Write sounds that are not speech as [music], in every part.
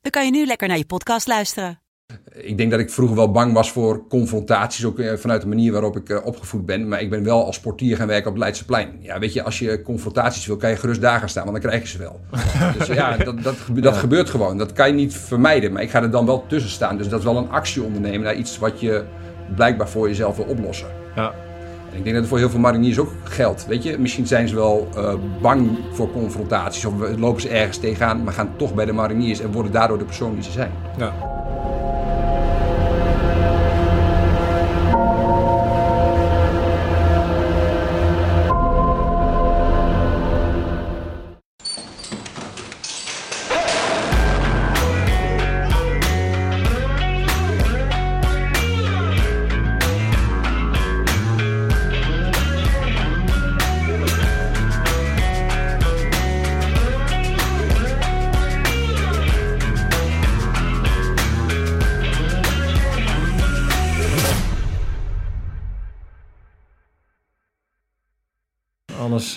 dan kan je nu lekker naar je podcast luisteren. Ik denk dat ik vroeger wel bang was voor confrontaties, ook eh, vanuit de manier waarop ik eh, opgevoed ben. Maar ik ben wel als portier gaan werken op het Leidseplein. Ja, weet je, als je confrontaties wil, kan je gerust daar gaan staan, want dan krijg je ze wel. [laughs] dus ja, dat, dat, dat gebeurt gewoon. Dat kan je niet vermijden, maar ik ga er dan wel tussen staan. Dus dat is wel een actie ondernemen naar iets wat je blijkbaar voor jezelf wil oplossen. Ja. Ik denk dat het voor heel veel mariniers ook geldt. Weet je, misschien zijn ze wel eh, bang voor confrontaties of lopen ze ergens tegenaan, maar gaan toch bij de mariniers en worden daardoor de persoon die ze zijn. Ja.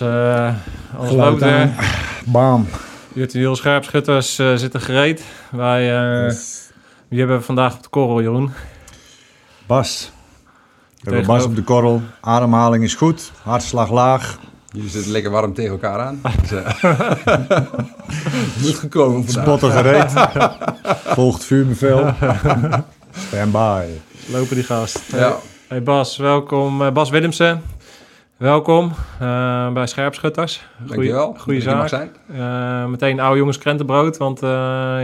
Anders, eh anders Geluid loopt er. aan. Bam. Virtueel scherpschutters eh, zitten gereed. Wij eh, wie hebben we vandaag op de korrel, Jeroen? Bas. We hebben Bas op de korrel. Ademhaling is goed. Hartslag laag. Jullie zitten lekker warm tegen elkaar aan. Dus, eh, moet gekomen vandaag. Spotter gereed. [laughs] Volgt vuurbevel. [laughs] Stand by. Lopen die gast. Ja. Hey Bas, welkom. Eh, Bas Willemsen, welkom eh, bij Scherpschutters. Dankjewel. Goeie dat zaak. zijn. Eh, meteen oude jongens krentenbrood, want eh,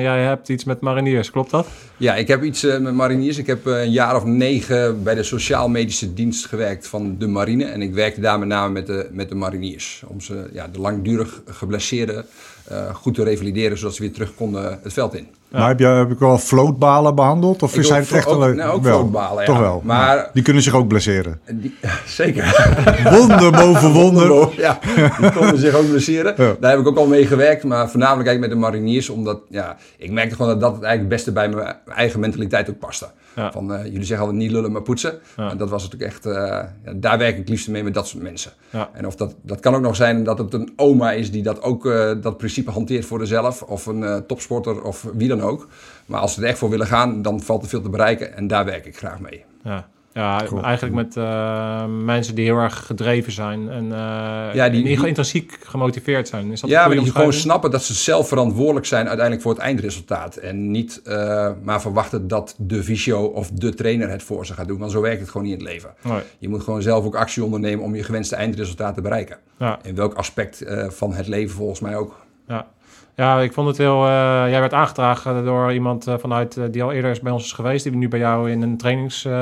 jij hebt iets met mariniers, klopt dat? Ja, ik heb iets met mariniers. Ik heb een jaar of negen bij de sociaal-medische dienst gewerkt van de marine. En ik werkte daar met name met de, met de mariniers. Om ze, ja, de langdurig geblesseerden eh, goed te revalideren, zodat ze weer terug konden het veld in. Maar heb je, heb ik wel floatbalen behandeld? Of Ik zijn het echt ook- nou, ook wel. floatbalen, ja. Toch wel. Maar- Ja. Die kunnen zich ook blesseren. Die, [laughs] zeker. [laughs] Wonder boven wonder. Ja, die konden zich ook blesseren. [laughs] Daar heb ik ook al mee gewerkt, maar voornamelijk eigenlijk met de mariniers. Omdat ja, ik merkte gewoon dat dat het eigenlijk het beste bij mijn eigen mentaliteit ook paste. Ja. Van, eh, jullie zeggen altijd niet lullen, maar poetsen. Ja. En dat was het ook echt, eh, ja, daar werk ik liefst mee met dat soort mensen. En of dat, dat kan ook nog zijn dat het een oma is die dat ook, eh, dat principe hanteert voor zichzelf. Of een topsporter of wie dan ook. Maar als ze er echt voor willen gaan, dan valt er veel te bereiken. En daar werk ik graag mee. Ja, ja eigenlijk met eh, mensen die heel erg gedreven zijn en eh Ja, die- die- intrinsiek gemotiveerd zijn. Is dat Ja, maar je gewoon snappen dat ze zelf verantwoordelijk zijn uiteindelijk voor het eindresultaat. En niet eh, maar verwachten dat de visio of de trainer het voor ze gaat doen. Want zo werkt het gewoon niet in het leven. Nee. Je moet gewoon zelf ook actie ondernemen om je gewenste eindresultaat te bereiken. Ja. In welk aspect van het leven volgens mij ook. Ja. Ja, ik vond het heel... eh, jij werd aangedragen door iemand eh, vanuit eh, die al eerder is bij ons is geweest. Die nu bij jou in een trainings... eh,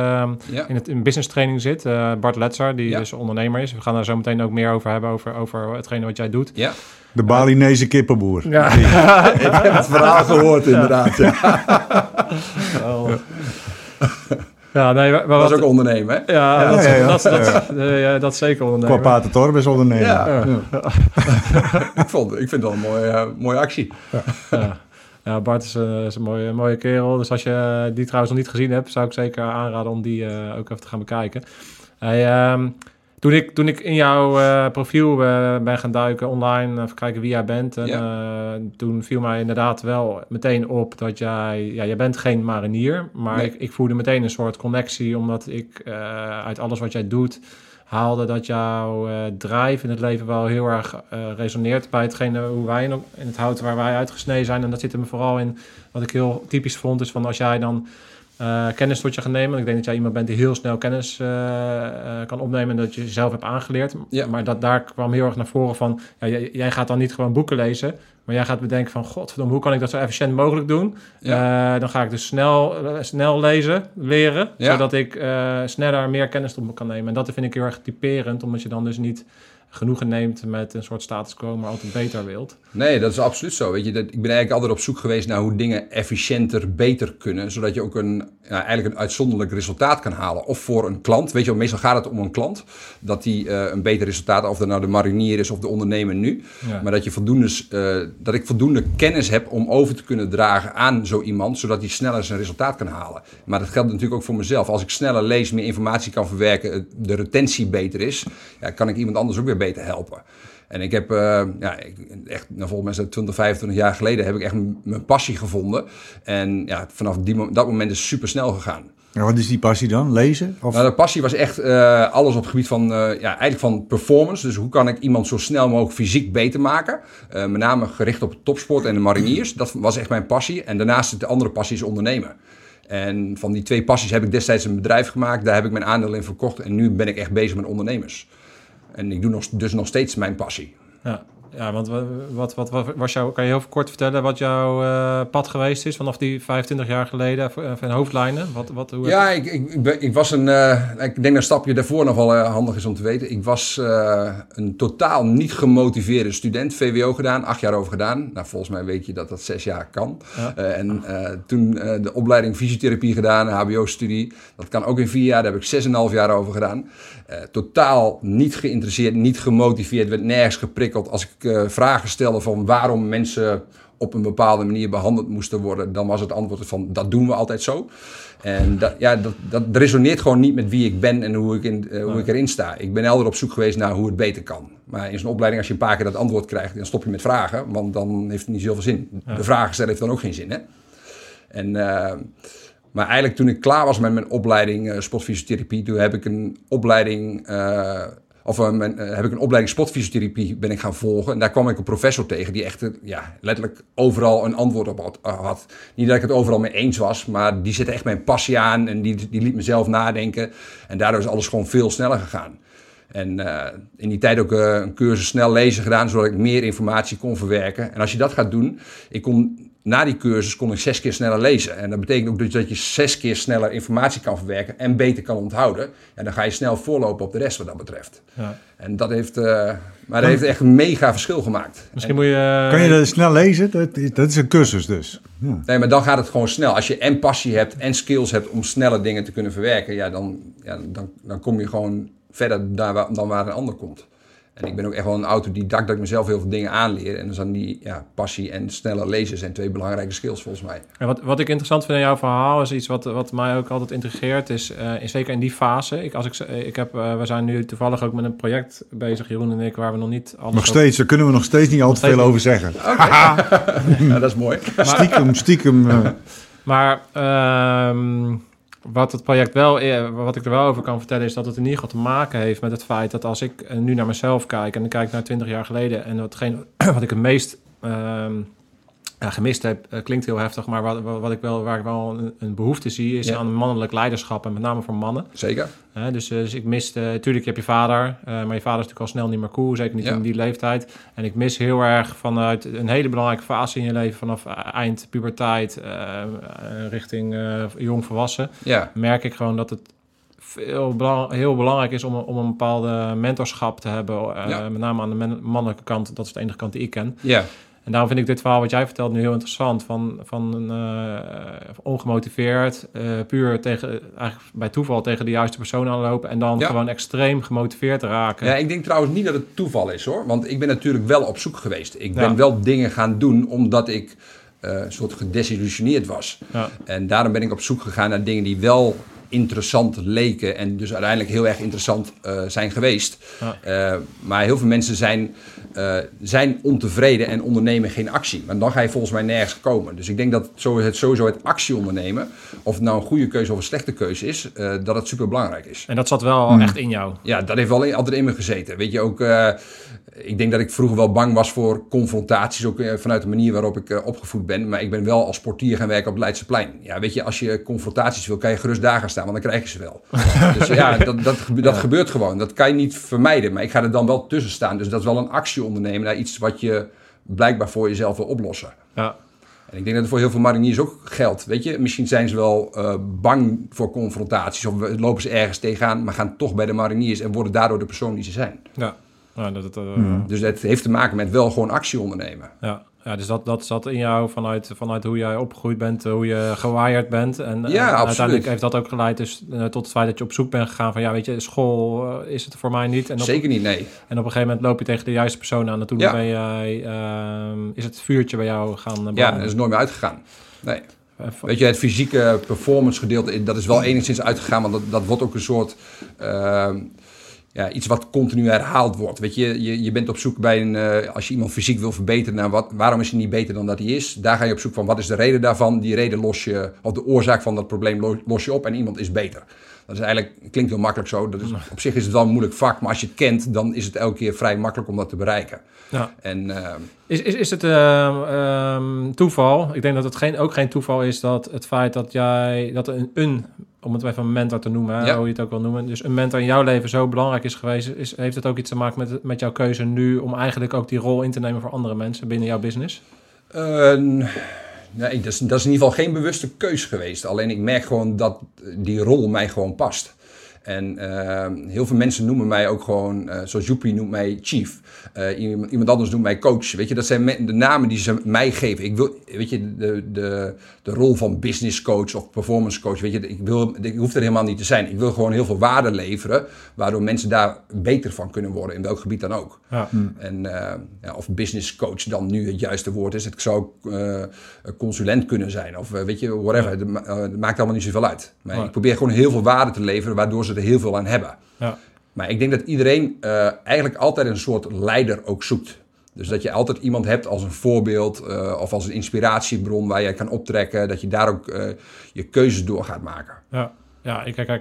Ja. in, het, in business training zit. eh, Bart Letzer, die Ja. dus ondernemer is. We gaan daar zo meteen ook meer over hebben, over, over hetgene wat jij doet. Ja, De Balinese kippenboer. Ja, [laughs] ik heb het verhaal gehoord inderdaad. Ja. [laughs] [laughs] ja nee, maar, Dat wat- is ook ondernemen, hè? Ja, dat, ja, ja. Dat, dat, eh, ja, dat is zeker Qua ondernemen. Pater Torbes ondernemer. Ja. [laughs] ik, vond, ik vind het wel een mooie, mooie actie. Ja. Ja, Bart is, eh, is een mooie, mooie kerel. Dus als je die trouwens nog niet gezien hebt, zou ik zeker aanraden om die eh, ook even te gaan bekijken. Hey, ehm, toen, ik, toen ik in jouw eh, profiel eh, ben gaan duiken online, even kijken wie jij bent. En, eh, toen viel mij inderdaad wel meteen op dat jij, ja, jij bent geen marinier. Maar Nee. ik, ik voelde meteen een soort connectie, omdat ik uit alles wat jij doet haalde dat jouw drive in het leven wel heel erg resoneert bij hetgene hoe wij in, in het hout waar wij uitgesneden zijn. En dat zit er me vooral in, wat ik heel typisch vond, is van als jij dan eh, kennis tot je gaat nemen. Ik denk dat jij iemand bent die heel snel kennis eh, eh, kan opnemen en dat je zelf hebt aangeleerd. Ja. Maar dat, daar kwam heel erg naar voren van, ja, jij, jij gaat dan niet gewoon boeken lezen, maar jij gaat bedenken van, godverdomme, hoe kan ik dat zo efficiënt mogelijk doen? Dan ga ik dus snel, snel lezen, leren, zodat ik sneller meer kennis tot me kan nemen. En dat vind ik heel erg typerend, omdat je dan dus niet genoegen neemt met een soort status quo, maar altijd beter wilt. Nee, dat is absoluut zo. Weet je, dat, ik ben eigenlijk altijd op zoek geweest naar hoe dingen efficiënter, beter kunnen. Zodat je ook een, ja, eigenlijk een uitzonderlijk resultaat kan halen. Of voor een klant. Weet je, meestal gaat het om een klant. Dat die uh, een beter resultaat, of dat nou de marinier is of de ondernemer nu. Ja. Maar dat, je voldoende, uh, dat ik voldoende kennis heb om over te kunnen dragen aan zo iemand. Zodat hij sneller zijn resultaat kan halen. Maar dat geldt natuurlijk ook voor mezelf. Als ik sneller lees, meer informatie kan verwerken, de retentie beter is. Ja, kan ik iemand anders ook weer beter helpen. En ik heb, uh, ja, echt, nou, volgens mij 20, 25 jaar geleden heb ik echt mijn passie gevonden. En ja, vanaf die, dat moment is het super snel gegaan. Ja, wat is die passie dan? Lezen? Of? Nou, de passie was echt uh, alles op het gebied van, uh, ja, eigenlijk van performance. Dus hoe kan ik iemand zo snel mogelijk fysiek beter maken? Uh, met name gericht op topsport en de mariniers. Dat was echt mijn passie. En daarnaast de andere passie is ondernemen. En van die twee passies heb ik destijds een bedrijf gemaakt. Daar heb ik mijn aandeel in verkocht. En nu ben ik echt bezig met ondernemers. En ik doe nog, dus nog steeds mijn passie. Ja. Ja, want wat, wat, wat, was jouw, kan je heel kort vertellen wat jouw uh, pad geweest is vanaf die 25 jaar geleden van hoofdlijnen? Wat, wat, hoe ja, ik, ik, ik, ik, was een, uh, ik denk dat een stapje daarvoor nog wel uh, handig is om te weten. Ik was een totaal niet gemotiveerde student, VWO gedaan, acht jaar over gedaan. Nou, volgens mij weet je dat dat zes jaar kan. Ja. en toen de opleiding fysiotherapie gedaan, HBO-studie. Dat kan ook in vier jaar, daar heb ik zes en half jaar over gedaan. Totaal niet geïnteresseerd, niet gemotiveerd, werd nergens geprikkeld. Als ik uh, vragen stelde van waarom mensen op een bepaalde manier behandeld moesten worden, dan was het antwoord van dat doen we altijd zo. En dat, ja, dat, dat resoneert gewoon niet met wie ik ben en hoe ik, in, uh, hoe ik erin sta. Ik ben altijd op zoek geweest naar hoe het beter kan. Maar in zo'n opleiding, als je een paar keer dat antwoord krijgt, dan stop je met vragen, want dan heeft het niet zoveel zin. De vragen stellen heeft dan ook geen zin. Hè? En, maar eigenlijk toen ik klaar was met mijn opleiding uh, sportfysiotherapie, toen heb ik een opleiding of uh, mijn, uh, heb ik een opleiding sportfysiotherapie ben ik gaan volgen. En daar kwam ik een professor tegen die echt ja, letterlijk overal een antwoord op had. Niet dat ik het overal mee eens was, maar die zette echt mijn passie aan en die, die liet mezelf nadenken. En daardoor is alles gewoon veel sneller gegaan. En in die tijd ook een cursus snel lezen gedaan, zodat ik meer informatie kon verwerken. En als je dat gaat doen, ik kon na die cursus kon ik zes keer sneller lezen. En dat betekent ook dus dat je zes keer sneller informatie kan verwerken en beter kan onthouden. En dan ga je snel voorlopen op de rest wat dat betreft. Ja. En dat heeft, uh, maar dat heeft echt een mega verschil gemaakt. Misschien moet je... Kan je dat snel lezen? Dat, dat is een cursus dus. Ja. Nee, maar dan gaat het gewoon snel. Als je en passie hebt en skills hebt om snelle dingen te kunnen verwerken, ja, dan, ja, dan, dan kom je gewoon verder daar, dan waar een ander komt. En ik ben ook echt wel een autodidact dat ik mezelf heel veel dingen aanleer. En dan zijn die ja, passie en sneller lezen zijn twee belangrijke skills volgens mij. En wat, wat ik interessant vind in jouw verhaal is iets wat, wat mij ook altijd integreert. Is, uh, is zeker in die fase. Ik, als ik, ik heb, uh, we zijn nu toevallig ook met een project bezig, Jeroen en ik, waar we nog niet alles Nog steeds, daar kunnen we nog steeds niet al te veel over zeggen. Okay. [laughs] ja, dat is mooi. [laughs] stiekem, stiekem. Uh... Maar... Uh, wat het project wel, wat ik er wel over kan vertellen, is dat het in ieder geval te maken heeft met het feit dat als ik nu naar mezelf kijk en ik kijk naar 20 jaar geleden en watgene [clears throat] wat ik het meest um, ja, gemist heb, uh, klinkt heel heftig, maar wat, wat, ik wel, waar ik wel een, een behoefte zie, is ja. aan mannelijk leiderschap en met name voor mannen. Zeker. Uh, dus, dus ik mis, uh, tuurlijk heb je vader, maar je vader is natuurlijk al snel niet meer cool, zeker niet ja. in die leeftijd. En ik mis heel erg vanuit een hele belangrijke fase in je leven, vanaf eind puberteit richting jong volwassen, ja. merk ik gewoon dat het veel belang, heel belangrijk is om, om een bepaalde mentorschap te hebben, ja. met name aan de mannelijke kant. Dat is de enige kant die ik ken. Ja. En daarom vind ik dit verhaal wat jij vertelt nu heel interessant. Van, van uh, ongemotiveerd, uh, puur tegen, eigenlijk bij toeval tegen de juiste persoon aanlopen. En dan ja. gewoon extreem gemotiveerd raken. Ja, ik denk trouwens niet dat het toeval is hoor. Want ik ben natuurlijk wel op zoek geweest. Ik ben ja. wel dingen gaan doen omdat ik een soort gedesillusioneerd was. Ja. En daarom ben ik op zoek gegaan naar dingen die wel interessant leken en dus uiteindelijk heel erg interessant uh, zijn geweest. Ja. Uh, maar heel veel mensen zijn, uh, zijn ontevreden en ondernemen geen actie. Maar dan ga je volgens mij nergens komen. Dus ik denk dat het sowieso het actie ondernemen, of het nou een goede keuze of een slechte keuze is, dat het super belangrijk is. En dat zat wel hmm. echt in jou? Ja, dat heeft wel altijd in me gezeten. Weet je ook ik denk dat ik vroeger wel bang was voor confrontaties, ook eh, vanuit de manier waarop ik uh, opgevoed ben. Maar ik ben wel als portier gaan werken op het Leidseplein. Ja, weet je, als je confrontaties wil, kan je gerust daar gaan staan, want dan krijg je ze wel. [laughs] dus ja, dat, dat, dat ja. gebeurt gewoon. Dat kan je niet vermijden, maar ik ga er dan wel tussen staan. Dus dat is wel een actie ondernemen naar iets wat je blijkbaar voor jezelf wil oplossen. Ja. En ik denk dat het voor heel veel mariniers ook geldt. Weet je, misschien zijn ze wel uh, bang voor confrontaties of lopen ze ergens tegenaan, maar gaan toch bij de mariniers en worden daardoor de persoon die ze zijn. Ja. Ja, dat, eh, Dus het heeft te maken met wel gewoon actie ondernemen. ja. ja, dus dat, dat zat in jou vanuit, vanuit hoe jij opgegroeid bent, eh, hoe je gewired bent. En, Ja, absoluut. uiteindelijk heeft dat ook geleid dus, eh, tot het feit dat je op zoek bent gegaan van... ja, weet je, school is het voor mij niet. En op, Zeker niet, nee. en op een gegeven moment loop je tegen de juiste persoon aan. En toen Ja. ben jij, ehm, is het vuurtje bij jou gaan eh, Ja, branden. dat is nooit meer uitgegaan. Nee. Weet je, het fysieke performance gedeelte, dat is wel enigszins uitgegaan, want dat, dat wordt ook een soort, ehm, ja, iets wat continu herhaald wordt. Weet je, je, je bent op zoek bij een, eh, als je iemand fysiek wil verbeteren, naar wat, waarom is hij niet beter dan dat hij is? Daar ga je op zoek van, wat is de reden daarvan? Die reden los je, of de oorzaak van dat probleem lo- los je op en iemand is beter. Dat is eigenlijk, klinkt heel makkelijk zo. Dat is, op zich is het wel een moeilijk vak, maar als je het kent, dan is het elke keer vrij makkelijk om dat te bereiken. Ja. En ehm, Is, is, is het ehm, toeval? Ik denk dat het geen, ook geen toeval is dat het feit dat jij, dat een, een om het even een mentor te noemen, Ja. hoe je het ook wil noemen, dus een mentor in jouw leven zo belangrijk is geweest, is, heeft het ook iets te maken met, met jouw keuze nu om eigenlijk ook die rol in te nemen voor andere mensen binnen jouw business? Eh, nee, dat is, dat is in ieder geval geen bewuste keus geweest. Alleen ik merk gewoon dat die rol mij gewoon past. En eh, heel veel mensen noemen mij ook gewoon, eh, zoals Joepie noemt mij chief. Eh, iemand, iemand anders noemt mij coach. Weet je, dat zijn de namen die ze mij geven. Ik wil, weet je, de, de, de rol van business coach of performance coach. Weet je, ik, wil, ik hoef er helemaal niet te zijn. Ik wil gewoon heel veel waarde leveren, waardoor mensen daar beter van kunnen worden, in welk gebied dan ook. Ja. En, eh, ja, of business coach dan nu het juiste woord is. Het zou eh, consulent kunnen zijn. Of weet je, whatever. Het ma- het maakt allemaal niet zoveel uit. Maar ik probeer gewoon heel veel waarde te leveren, waardoor ze er heel veel aan hebben. Ja. Maar ik denk dat iedereen eh, eigenlijk altijd een soort leider ook zoekt. Dus dat je altijd iemand hebt als een voorbeeld eh, of als een inspiratiebron waar je kan optrekken. Dat je daar ook eh, je keuzes door gaat maken. Ja, ja ik herken,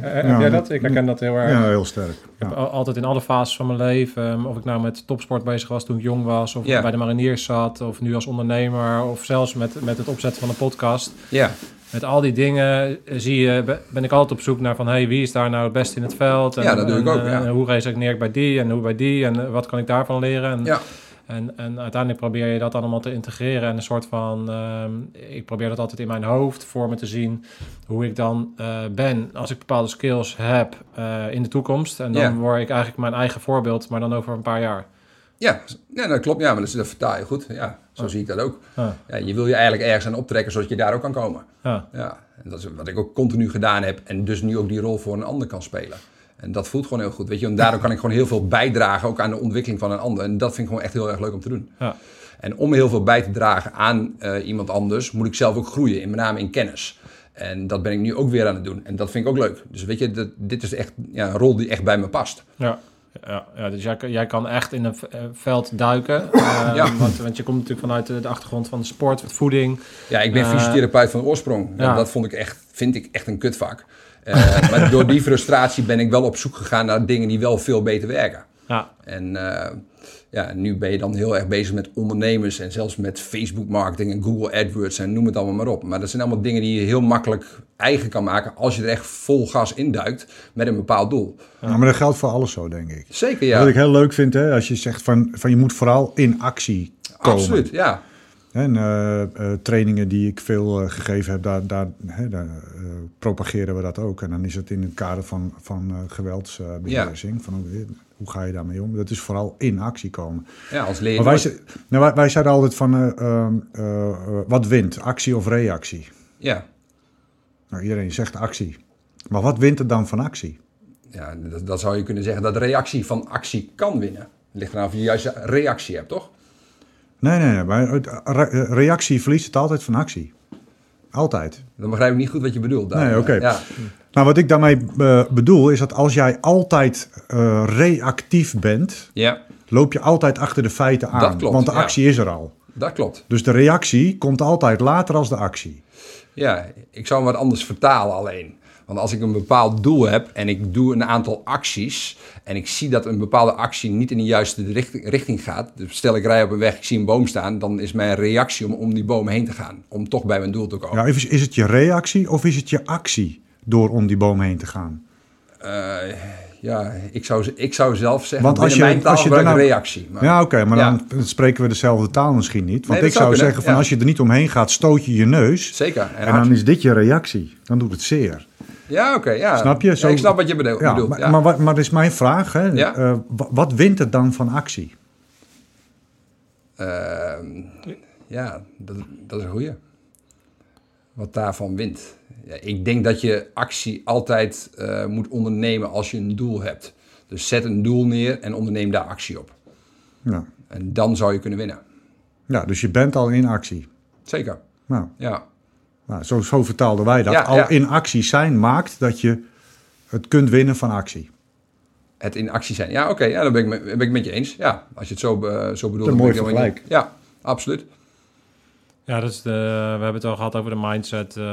heb Ja, jij dat? Ik herken dat heel erg. Ja, heel sterk. Ik heb Ja. altijd in alle fases van mijn leven, um, of ik nou met topsport bezig was toen ik jong was, of Ja. bij de mariniers zat, of nu als ondernemer, of zelfs met, met het opzetten van een podcast. Ja, Met al die dingen eh, zie je, be- ben ik altijd op zoek naar van, hey, wie is daar nou het beste in het veld? En, Ja, dat doe ik en, ook, eh, ja. hoe resoneer ik bij die en hoe bij die en eh, wat kan ik daarvan leren? En, ja. en, en uiteindelijk probeer je dat allemaal te integreren en een soort van, ehm, ik probeer dat altijd in mijn hoofd voor me te zien, hoe ik dan eh, ben als ik bepaalde skills heb eh, in de toekomst. En dan word ik eigenlijk mijn eigen voorbeeld, maar dan over een paar jaar. Ja, ja dat klopt. Ja, maar dat, is- dat vertaal je goed. Ja, zo zie ik dat ook. Ah, Ja, je wil je eigenlijk ergens aan optrekken zodat je daar ook kan komen. ah, Ja, en dat is wat ik ook continu gedaan heb. En dus nu ook die rol voor een ander kan spelen. En dat voelt gewoon heel goed. Weet je, en daardoor kan ik gewoon heel veel bijdragen ook aan de ontwikkeling van een ander. En dat vind ik gewoon echt heel erg leuk om te doen. ja. En om heel veel bij te dragen aan eh, iemand anders, moet ik zelf ook groeien, in, met name in kennis. En dat ben ik nu ook weer aan het doen. En dat vind ik ook leuk. Dus weet je, dat, dit is echt ja, een rol die echt bij me past. Ja, ja, ja dus jij, kan- jij kan echt in een eh, veld duiken. [coughs] Eh, Ja. want, want je komt natuurlijk vanuit de, de achtergrond van de sport, voeding. Ja, ik ben Eh, fysiotherapeut van oorsprong. Ja. dat vond ik echt, vind ik echt een kutvak. Eh, maar door die [laughs] frustratie ben ik wel op zoek gegaan naar dingen die wel veel beter werken. Ja, En eh, ja, nu ben je dan heel erg bezig met ondernemers en zelfs met Facebook marketing en Google AdWords en noem het allemaal maar op. Maar dat zijn allemaal dingen die je heel makkelijk eigen kan maken als je er echt vol gas induikt met een bepaald doel. Ja, maar dat geldt voor alles zo, denk ik. Zeker ja. Wat ik heel leuk vind, hè, als je zegt van, van je moet vooral in actie komen. Absoluut, ja. En eh, eh, trainingen die ik veel gegeven heb, daar, daar, hè, daar eh, propageren we dat ook. En dan is het in het kader van, van eh, geweldsbeheersing. Van hoe, ga je daarmee om? Dat is vooral in actie komen. Ja, als leer wij, nou, wij, wij zeiden altijd van, eh, ehm, eh, eh, wat wint? Actie of reactie? Ja, Nou, iedereen zegt actie. Maar wat wint er dan van actie? ja dat, dat zou je kunnen zeggen dat reactie van actie kan winnen. Het ligt eraan of je de juiste reactie hebt, toch? Nee, nee, nee. Maar re- reactie verliest het altijd van actie. Altijd. Dan begrijp ik niet goed wat je bedoelt. daar. Nee, oké. Ja, Nou, wat ik daarmee eh, bedoel is dat als jij altijd eh, reactief bent, ja, loop je altijd achter de feiten aan. Dat klopt, want de ja. actie is er al. dat klopt. Dus de reactie komt altijd later als de actie. Ja, ik zou hem wat anders vertalen alleen. Want als ik een bepaald doel heb en ik doe een aantal acties en ik zie dat een bepaalde actie niet in de juiste richting, gaat, dus stel ik rij op een weg, ik zie een boom staan, dan is mijn reactie om om die boom heen te gaan, om toch bij mijn doel te komen. Ja, is het je reactie of is het je actie door om die boom heen te gaan? Eh, ja, ik zou, ik zou zelf zeggen, Want als je- mijn taal als je ik daarna- reactie. Maar, Ja, oké, maar Ja. dan spreken we dezelfde taal misschien niet. Want Nee, ik zou kunnen, zeggen van ja. als je er niet omheen gaat, stoot je je neus. Zeker. En, En dan is dit je reactie. Dan doet het zeer. Ja, oké. ja. Snap je? Zo- Ja, ik snap wat je bedoelt. Ja, maar, maar, wat, maar dat is mijn vraag. Hè? Eh, wa- wat wint het dan van actie? Ehm, ja, dat, dat is een goeie. Wat daarvan wint. Ja, ik denk dat je actie altijd eh, moet ondernemen als je een doel hebt. Dus zet een doel neer en onderneem daar actie op. Ja. En dan zou je kunnen winnen. ja, dus je bent al in actie. Zeker. Nou, Ja, nou, zo, zo vertaalden wij dat. Ja, al ja. in actie zijn maakt dat je het kunt winnen van actie. het in actie zijn. Ja, oké, ja, dan ben ik, ben ik met je eens. Ja, als je het zo, eh, zo bedoelt. Een dan mooi vergelijk. Ja, absoluut. Ja, dat is de, we hebben het al gehad over de mindset. ehm,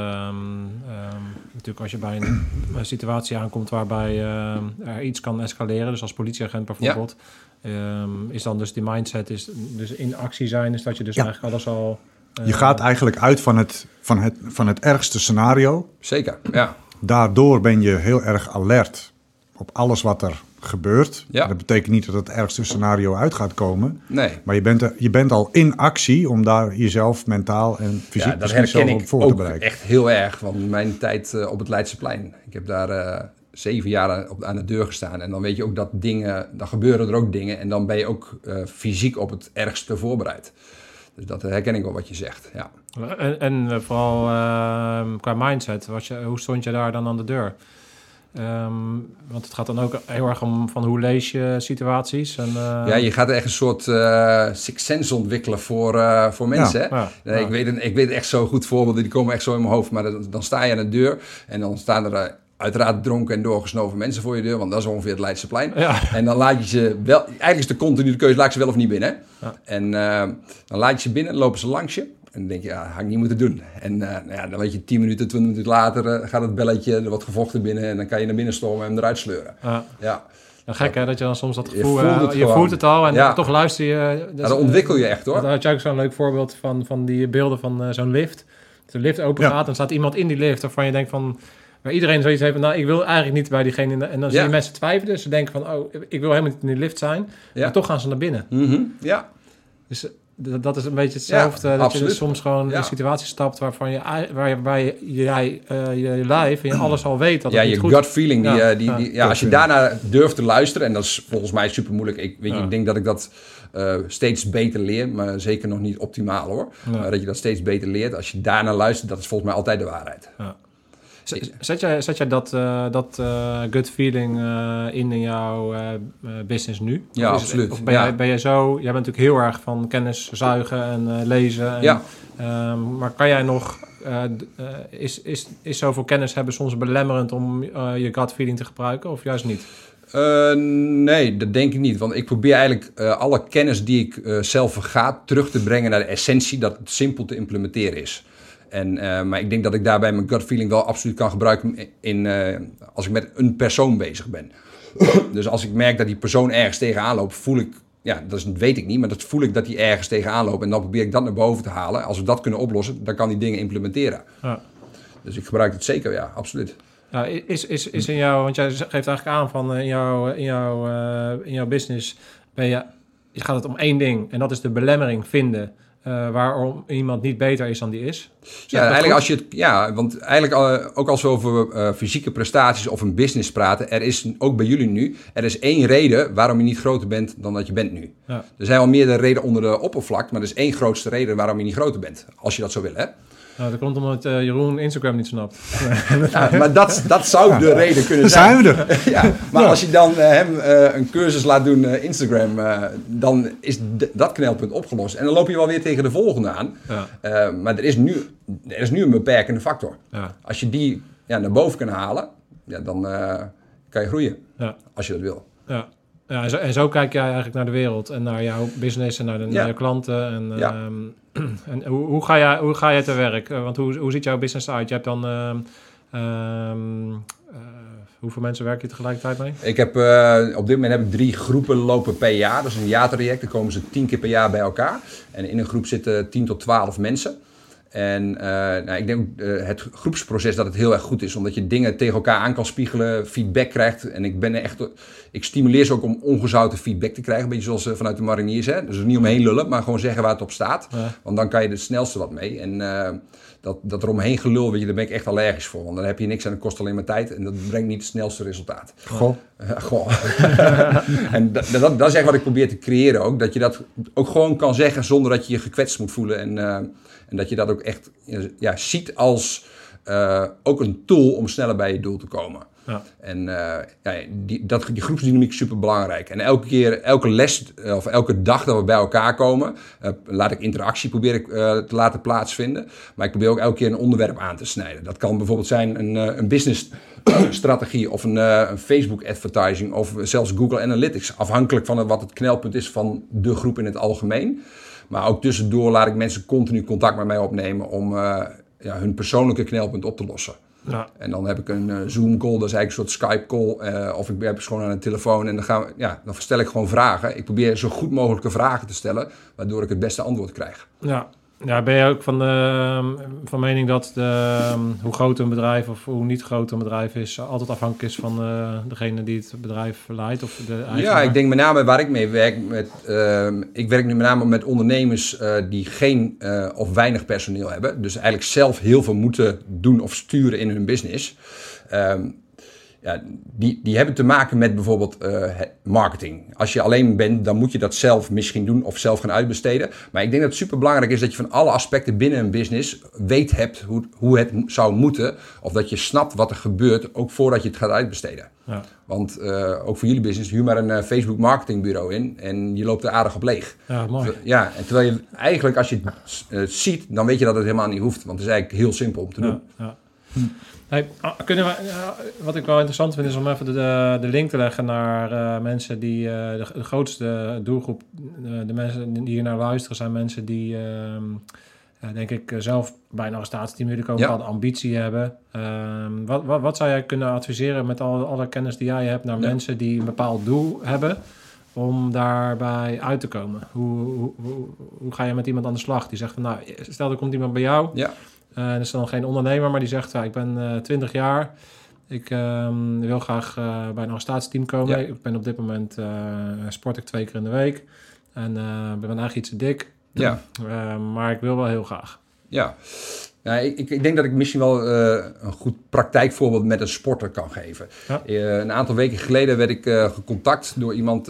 ehm, natuurlijk als je bij een, een situatie aankomt waarbij ehm, er iets kan escaleren, dus als politieagent bijvoorbeeld, ehm, is dan dus die mindset is dus in actie zijn, is dat je dus Ja. eigenlijk alles al... eh, Je gaat eigenlijk uit van het, van, het, van het ergste scenario. Zeker, ja. Daardoor ben je heel erg alert op alles wat er gebeurt. Ja. Dat betekent niet dat het ergste scenario uit gaat komen. Nee. Maar je bent, er, je bent al in actie om daar jezelf mentaal en fysiek Ja, dat herken op ik voor te ook bereiden. echt heel erg. Want mijn tijd eh, op het Leidseplein. Ik heb daar eh, zeven jaar op, aan de deur gestaan. En dan weet je ook dat dingen, dan gebeuren er ook dingen. En dan ben je ook eh, fysiek op het ergste voorbereid. Dus dat herken ik wel wat je zegt. Ja. En, en eh, vooral ehm, qua mindset, was je, hoe stond je daar dan aan de deur? Ehm, want het gaat dan ook heel erg om van hoe lees je situaties. En, eh, ja, je gaat echt een soort eh sixth sense ontwikkelen voor, eh, voor mensen. hè? ja, Nee, ja. ik, weet, ik weet echt zo goed voorbeelden, die komen echt zo in mijn hoofd. Maar dan, dan sta je aan de deur en dan staan er uiteraard dronken en doorgesnoven mensen voor je deur. Want dat is ongeveer het Leidseplein. Ja. En dan laat je ze wel... Eigenlijk is de continue keuze, laat ik ze wel of niet binnen. Ja. En dan laat je ze binnen, lopen ze langs je. En dan denk je, ja, had ik niet moeten doen. En eh, nou ja, dan weet je, 10 minuten, 20 minuten later eh, gaat het belletje, er wordt gevochten binnen. En dan kan je naar binnen stormen en hem eruit sleuren. Ja. Ja, Ja, gek hè, dat je dan soms dat Je gevoel... voelt eh, het je voelt het al en Ja. toch luister je... dat ja dan ontwikkel je echt hoor. Dan had je ook zo'n leuk voorbeeld van, van die beelden van eh, zo'n lift. De lift open gaat en staat iemand in die lift waarvan je denkt van... Waar iedereen zoiets heeft van, nou, ik wil eigenlijk niet bij diegene... In de, en dan zie je mensen twijfelen. Ze denken van, oh, ik wil helemaal niet in die lift zijn. Ja. Maar toch gaan ze naar binnen. Mhm, Ja, Dus eh, dat is een beetje hetzelfde. Ja, dat je absoluut. dus soms gewoon in Ja. een situatie stapt waarvan je, waar je, waar je, jij, eh, je lijf en je alles al weet dat ja het niet je goed gut feeling. Die, Ja, eh, die, ja. die, ja, als je daarna durft te luisteren, en dat is volgens mij super moeilijk. Ik, weet je, Ja. ik denk dat ik dat eh, steeds beter leer, maar zeker nog niet optimaal hoor. Ja. Maar dat je dat steeds beter leert. Als je daarna luistert, dat is volgens mij altijd de waarheid. Z- Zet jij, zet jij dat, eh, dat eh, gut feeling eh, in in jouw business nu? Ja, Of is het- absoluut. Of ben, Ja. jij, ben jij zo... Jij bent natuurlijk heel erg van kennis zuigen en lezen. En, Ja. ehm, maar kan jij nog... is, is, is zoveel kennis hebben soms belemmerend om je gut feeling te gebruiken? Of juist niet? Nee, dat denk ik niet. Want ik probeer eigenlijk alle kennis die ik zelf vergaat terug te brengen naar de essentie, dat het simpel te implementeren is. En, eh, maar ik denk dat ik daarbij mijn gut feeling wel absoluut kan gebruiken in, eh, als ik met een persoon bezig ben. [coughs] dus als ik merk dat die persoon ergens tegenaan loopt, voel ik, ja, dat is- weet ik niet, maar dat voel ik dat die ergens tegenaan loopt. En dan probeer ik dat naar boven te halen. Als we dat kunnen oplossen, dan kan die dingen implementeren. Ja. Dus ik gebruik het zeker, ja, absoluut. Ja, is, is, is in jou, want jij geeft eigenlijk aan van eh, in jouw, in jouw, in jouw business ben je, je gaat het om één ding en dat is de belemmering vinden eh, waarom iemand niet beter is dan die is. Zeg Ja, eigenlijk goed? als je het, ja, want eigenlijk eh, ook als we over eh, fysieke prestaties of een business praten, er is ook bij jullie nu, er is één reden waarom je niet groter bent dan dat je bent nu. Ja. Er zijn wel meerdere redenen onder de oppervlak, maar er is één grootste reden waarom je niet groter bent, als je dat zo wil, hè? Nou, dat komt omdat eh, Jeroen Instagram niet snapt. [laughs] Ja, maar dat, dat zou de reden kunnen zijn zijn. we er. [laughs] Ja, maar als je dan eh, hem eh, een cursus laat doen eh, Instagram, eh, dan is dat knelpunt opgelost. En dan loop je wel weer tegen de volgende aan. Ja. Eh, maar er is, nu, er is nu een beperkende factor. Ja. Als je die ja, naar boven kan halen, ja, dan eh, kan je groeien. Ja. Als je dat wil. Ja. Ja, en, zo, en zo kijk jij eigenlijk naar de wereld en naar jouw business en naar, de, naar je klanten. En, Ja. [clears throat] en hoe, hoe, ga jij, hoe ga jij te werk? Eh, Want hoe, hoe ziet jouw business uit? Je hebt dan... ehm, ehm, eh, hoeveel mensen werk je tegelijkertijd mee? Ik heb, eh, op dit moment heb ik drie groepen lopen per jaar. Dat is een jaartraject. Dan komen ze tien keer per jaar bij elkaar. En in een groep zitten 10 tot 12 mensen. En eh, nou, ik denk uh, het groepsproces dat het heel erg goed is, omdat je dingen tegen elkaar aan kan spiegelen, feedback krijgt. En ik ben echt, ik stimuleer ze ook om ongezouten feedback te krijgen, een beetje zoals uh, vanuit de mariniers. Hè? Dus niet omheen lullen, maar gewoon zeggen waar het op staat. Want dan kan je het snelste wat mee. En dat, dat eromheen gelul, weet je, daar ben ik echt allergisch voor. Want dan heb je niks en het kost alleen maar tijd en dat brengt niet het snelste resultaat. Goh. goh. [laughs] en dat, dat, dat, is echt wat ik probeer te creëren ook. Dat je dat ook gewoon kan zeggen zonder dat je je gekwetst moet voelen. En, uh, en dat je dat ook echt ja, ziet als uh, ook een tool om sneller bij je doel te komen. En uh, ja, die, dat, die groepsdynamiek is super belangrijk. En elke keer, elke les of elke dag dat we bij elkaar komen, uh, laat ik interactie proberen te laten plaatsvinden. Maar ik probeer ook elke keer een onderwerp aan te snijden. Dat kan bijvoorbeeld zijn een, een business [coughs] strategie of een, een, Facebook advertising of zelfs Google Analytics. Afhankelijk van wat het knelpunt is van de groep in het algemeen. Maar ook tussendoor laat ik mensen continu contact met mij opnemen om ja, hun persoonlijke knelpunt op te lossen. Ja. En dan heb ik een uh, Zoom-call, dat is eigenlijk een soort Skype-call. Uh, of ik heb gewoon aan een telefoon en dan, gaan we, ja, dan stel ik gewoon vragen. Ik probeer zo goed mogelijke vragen te stellen, waardoor ik het beste antwoord krijg. Ja, ja, ben je ook van, de, ehm, van mening dat de, ehm, hoe groot een bedrijf of hoe niet groot een bedrijf is, altijd afhankelijk is van uh, degene die het bedrijf leidt? Of de ja, ik denk met name waar ik mee werk. Met, uh, ik werk nu met name met ondernemers uh, die geen uh, of weinig personeel hebben. Dus eigenlijk zelf heel veel moeten doen of sturen in hun business. Um, ja, die, die hebben te maken met bijvoorbeeld uh, marketing. Als je alleen bent, dan moet je dat zelf misschien doen of zelf gaan uitbesteden. Maar ik denk dat het super belangrijk is dat je van alle aspecten binnen een business weet hebt hoe, hoe het zou moeten. Of dat je snapt wat er gebeurt, ook voordat je het gaat uitbesteden. Ja. Want uh, ook voor jullie business, huur maar een uh, Facebook marketingbureau in en je loopt er aardig op leeg. Ja, mooi. Ja, en terwijl je eigenlijk als je het ziet, dan weet je dat het helemaal niet hoeft. Want het is eigenlijk heel simpel om te doen. Ja, hm. Hey, ah, kunnen we, wat ik wel interessant vind is om even de, de link te leggen naar uh, mensen die uh, de, de, grootste doelgroep, uh, de mensen die hier naar luisteren, zijn mensen die, ehm, denk ik, zelf bijna een willen komen, ja. ambitie hebben. Ehm, wat, wat, wat, zou jij kunnen adviseren met al, alle kennis die jij hebt naar ja. mensen die een bepaald doel hebben? Om daarbij uit te komen. Hoe, hoe, hoe, hoe, ga je met iemand aan de slag? Die zegt van, nou, stel er komt iemand bij jou. Ja uh, dat is dan geen ondernemer, maar die zegt: ja, Ik ben uh, 20 jaar. Ik uh, wil graag uh, bij een arrestatiesteam komen. Ja. Ik ben op dit moment sport ik twee keer in de week. En ben eigenlijk iets te dik. Ja. maar ik wil wel heel graag. Ja. Ja, ik, ik, denk dat ik misschien wel uh, een goed praktijkvoorbeeld met een sporter kan geven. Ja. Uh, een aantal weken geleden werd ik uh, gecontact door iemand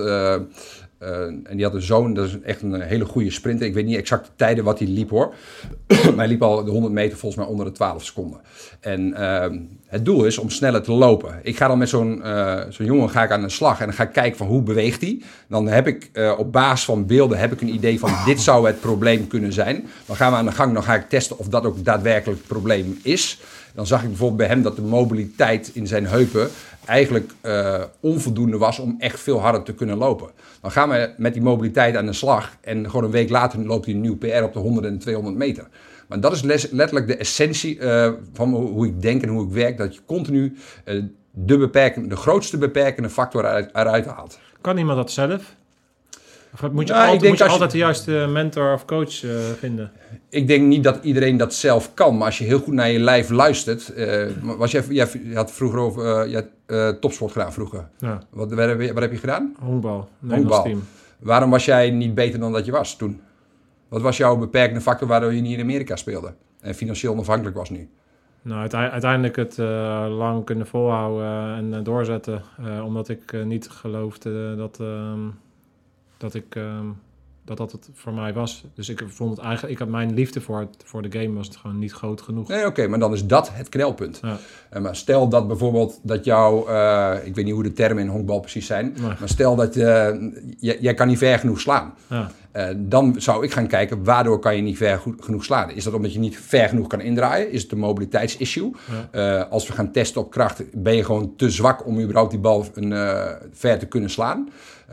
uh, en die had een zoon, dat is echt een hele goede sprinter. Ik weet niet exact de tijden wat hij liep hoor. [clears throat] maar hij liep al de 100 meter volgens mij onder de 12 seconden. En uh, het doel is om sneller te lopen. Ik ga dan met zo'n uh, zo'n jongen ga ik aan de slag en dan ga ik kijken van hoe beweegt hij. Dan heb ik uh, op basis van beelden heb ik een idee van dit zou het probleem kunnen zijn. Dan gaan we aan de gang, dan ga ik testen of dat ook daadwerkelijk het probleem is. Dan zag ik bijvoorbeeld bij hem dat de mobiliteit in zijn heupen eigenlijk uh, onvoldoende was om echt veel harder te kunnen lopen. Dan gaan we met die mobiliteit aan de slag en gewoon een week later loopt hij een nieuw PR op de 100 en 200 meter. Maar dat is letterlijk de essentie uh, van hoe ik denk en hoe ik werk, dat je continu uh, de, beperkende, de grootste beperkende factor eruit, eruit haalt. Kan iemand dat zelf? Of moet je, nou, altijd, moet je altijd de juiste mentor of coach uh, vinden? Ik denk niet dat iedereen dat zelf kan. Maar als je heel goed naar je lijf luistert. Uh, was jij, jij had vroeger over, uh, topsport gedaan vroeger. Ja. Wat, heb, wat heb je gedaan? Honkbal. Honkbal. Waarom was jij niet beter dan dat je was toen? Wat was jouw beperkende factor waardoor je niet in Amerika speelde? En financieel onafhankelijk was nu? Nou, uiteindelijk het lang kunnen volhouden en doorzetten. omdat ik niet geloofde dat ehm, dat ik um, dat dat het voor mij was. Dus ik vond het eigenlijk, ik had mijn liefde voor, het, voor de game was het gewoon niet groot genoeg. Nee, oké, maar dan is dat het knelpunt. Ja. Uh, maar stel dat bijvoorbeeld dat jou, uh, ik weet niet hoe de termen in honkbal precies zijn, nee. maar stel dat uh, jij kan niet ver genoeg slaan. Ja. dan zou ik gaan kijken, waardoor kan je niet ver genoeg slaan? Is dat omdat je niet ver genoeg kan indraaien? Is het een mobiliteitsissue? Ja. als we gaan testen op kracht, ben je gewoon te zwak om überhaupt die bal een, ver te kunnen slaan?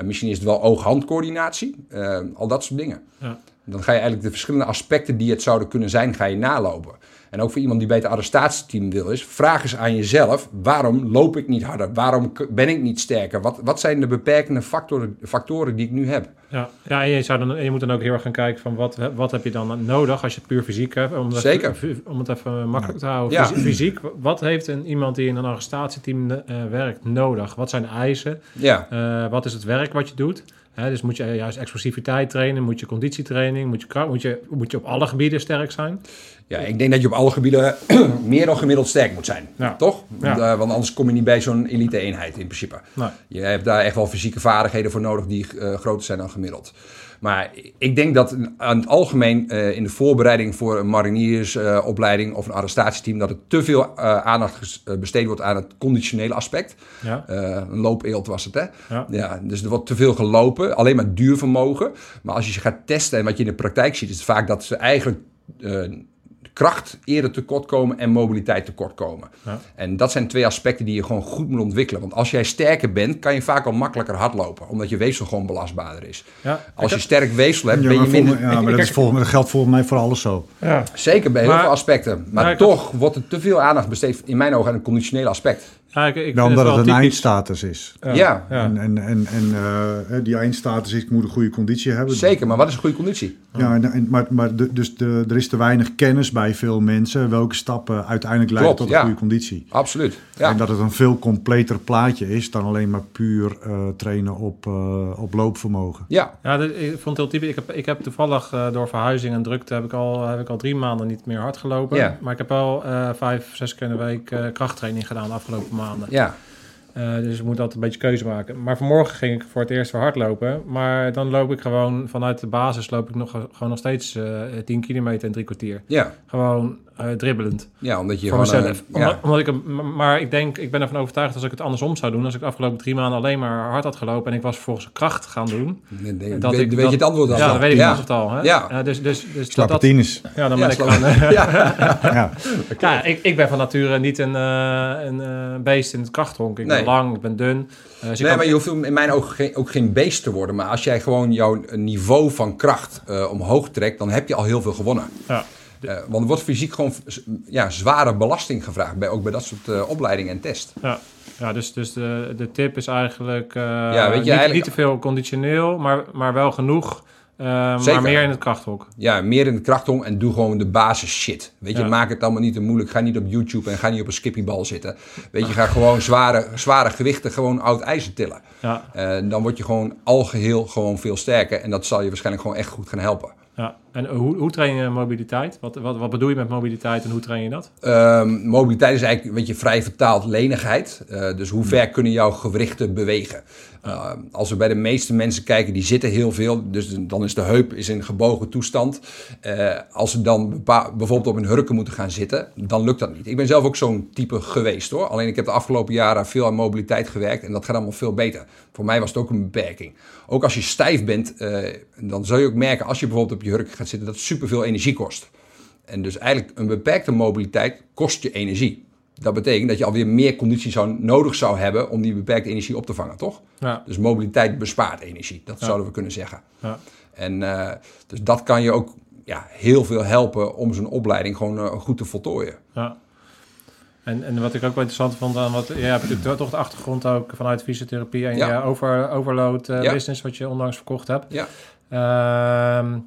Misschien is het wel oog-handcoördinatie. Uh, al dat soort dingen. Ja. Dan ga je eigenlijk de verschillende aspecten die het zouden kunnen zijn, ga je nalopen. en ook voor iemand die bij het arrestatieteam wil is, vraag eens aan jezelf, waarom loop ik niet harder? Waarom ben ik niet sterker? Wat, wat zijn de beperkende factoren, factoren die ik nu heb? Ja, ja en je, zou dan, je moet dan ook heel erg gaan kijken van wat, wat heb je dan nodig als je het puur fysiek hebt. Om, dat- Zeker. om het even makkelijk te houden. Ja. Fysiek, wat heeft een, iemand die in een arrestatieteam eh, werkt nodig? Wat zijn de eisen? Ja, Eh, wat is het werk wat je doet? Dus moet je juist explosiviteit trainen, moet je conditietraining, moet je, kracht- moet je, moet je op alle gebieden sterk zijn? ja, ik denk dat je op alle gebieden [clears throat] meer dan gemiddeld sterk moet zijn. Ja. Toch? Ja. Want, eh, want anders kom je niet bij zo'n elite-eenheid in principe. Nee. Je hebt daar echt wel fysieke vaardigheden voor nodig die eh, groter zijn dan gemiddeld. Maar ik denk dat aan het algemeen eh, in de voorbereiding voor een mariniersopleiding of een arrestatieteam... dat er te veel eh, aandacht eh, besteed wordt aan het conditionele aspect. Ja, Eh, een loopeelt was het, hè? Ja. ja. Dus er wordt te veel gelopen, alleen maar duurvermogen. Maar als je ze gaat testen en wat je in de praktijk ziet... is het vaak dat ze eigenlijk eh, kracht eerder tekort komen en mobiliteit tekort komen. Ja. En dat zijn twee aspecten die je gewoon goed moet ontwikkelen. Want als jij sterker bent, kan je vaak al makkelijker hardlopen. Omdat je weefsel gewoon belastbaarder is. ja. Als je sterk weefsel hebt, Ja, ben je minder... ja, maar dat, is volgens, dat geldt volgens mij voor alles zo. ja. Zeker bij heel veel aspecten. Maar toch wordt er te veel aandacht besteed in mijn ogen aan het conditionele aspect. Ja, ik, ik vind Wel omdat het wel een typisch. eindstatus is. Ja. En, en, en, en eh, die eindstatus is, ik moet een goede conditie hebben. Zeker, maar wat is een goede conditie? Ja, en, en- maar, maar de, dus de, er is te weinig kennis bij veel mensen welke stappen uiteindelijk leiden Klopt, tot een ja. goede conditie. Absoluut. Ja. En dat het een veel completer plaatje is dan alleen maar puur eh, trainen op, eh, op loopvermogen. ja. Ja, ik vond het heel typisch. Ik heb, ik heb toevallig eh, door verhuizing en drukte heb ik, al, heb ik al drie maanden niet meer hard gelopen. Ja. Maar ik heb wel eh, vijf, zes keer in de week eh, krachttraining gedaan de afgelopen maanden. ja. Eh, dus ik moet altijd een beetje keuze maken. Maar vanmorgen ging ik voor het eerst weer hardlopen. Maar dan loop ik gewoon vanuit de basis loop ik nog, gewoon nog steeds eh 10 kilometer in drie kwartier. Ja. Gewoon eh, dribbelend. Ja, omdat je voor gewoon... mezelf. eh, Omdat, ja. omdat ik, hem- maar ik denk, ik ben ervan overtuigd als ik het andersom zou doen. Als ik de afgelopen drie maanden alleen maar hard had gelopen en ik was vervolgens kracht gaan doen. Nee, nee, dat weet, ik- weet dat- je het antwoord al? Ja, dan weet ik ja. het al. Hè? Ja. Dus, dus, dus dat, ja, dan Ja, ben ik gewoon... eh, [laughs] ja. Ja. ja, ik, ik ben van nature niet een, eh, een eh, beest in het krachthonk. Ik Nee. ben lang, ik ben dun. Eh, dus Nee, kan- maar je hoeft in mijn ogen geen, ook geen beest te worden. Maar als jij gewoon jouw niveau van kracht eh, omhoog trekt, dan heb je al heel veel gewonnen. ja. Eh, want er wordt fysiek gewoon ja, zware belasting gevraagd, bij, ook bij dat soort eh, opleidingen en test. Ja, ja dus, dus de, de tip is eigenlijk, eh, Ja, weet je, niet, eigenlijk- niet te veel conditioneel, maar, maar wel genoeg. maar Zeker. meer in het krachthok. Ja, meer in de krachthong en doe gewoon de basis shit. Weet je, Ja. maak het allemaal niet te moeilijk. Ga niet op YouTube en ga niet op een skippybal zitten. Weet je, ga gewoon zware, zware gewichten, gewoon oud ijzer tillen. Ja, dan word je gewoon algeheel gewoon veel sterker. En dat zal je waarschijnlijk gewoon echt goed gaan helpen. Ja. En hoe, hoe train je mobiliteit? Wat, wat, wat bedoel je met mobiliteit en hoe train je dat? Ehm, mobiliteit is eigenlijk een beetje vrij vertaald lenigheid. Eh, dus hoe ver kunnen jouw gewrichten bewegen? Ehm, als we bij de meeste mensen kijken, die zitten heel veel. Dus dan is de heup is in gebogen toestand. Eh, als ze dan bijvoorbeeld op een hurken moeten gaan zitten, dan lukt dat niet. Ik ben zelf ook zo'n type geweest hoor. Alleen ik heb de afgelopen jaren veel aan mobiliteit gewerkt en dat gaat allemaal veel beter. Voor mij was het ook een beperking. Ook als je stijf bent, eh, dan zul je ook merken als je bijvoorbeeld op je hurken gaat zitten, dat het superveel energie kost. En dus eigenlijk een beperkte mobiliteit kost je energie. Dat betekent dat je alweer meer conditie zou, nodig zou hebben om die beperkte energie op te vangen, toch? Ja, Dus mobiliteit bespaart energie, dat zouden we kunnen zeggen. ja. En eh, dus dat kan je ook ja, heel veel helpen om zo'n opleiding gewoon eh, goed te voltooien. ja. En, en wat ik ook wel interessant vond aan wat... Je hebt natuurlijk toch de achtergrond ook vanuit fysiotherapie en Ja. je over, overload eh, Ja. business wat je onlangs verkocht hebt. Ja, Ehm,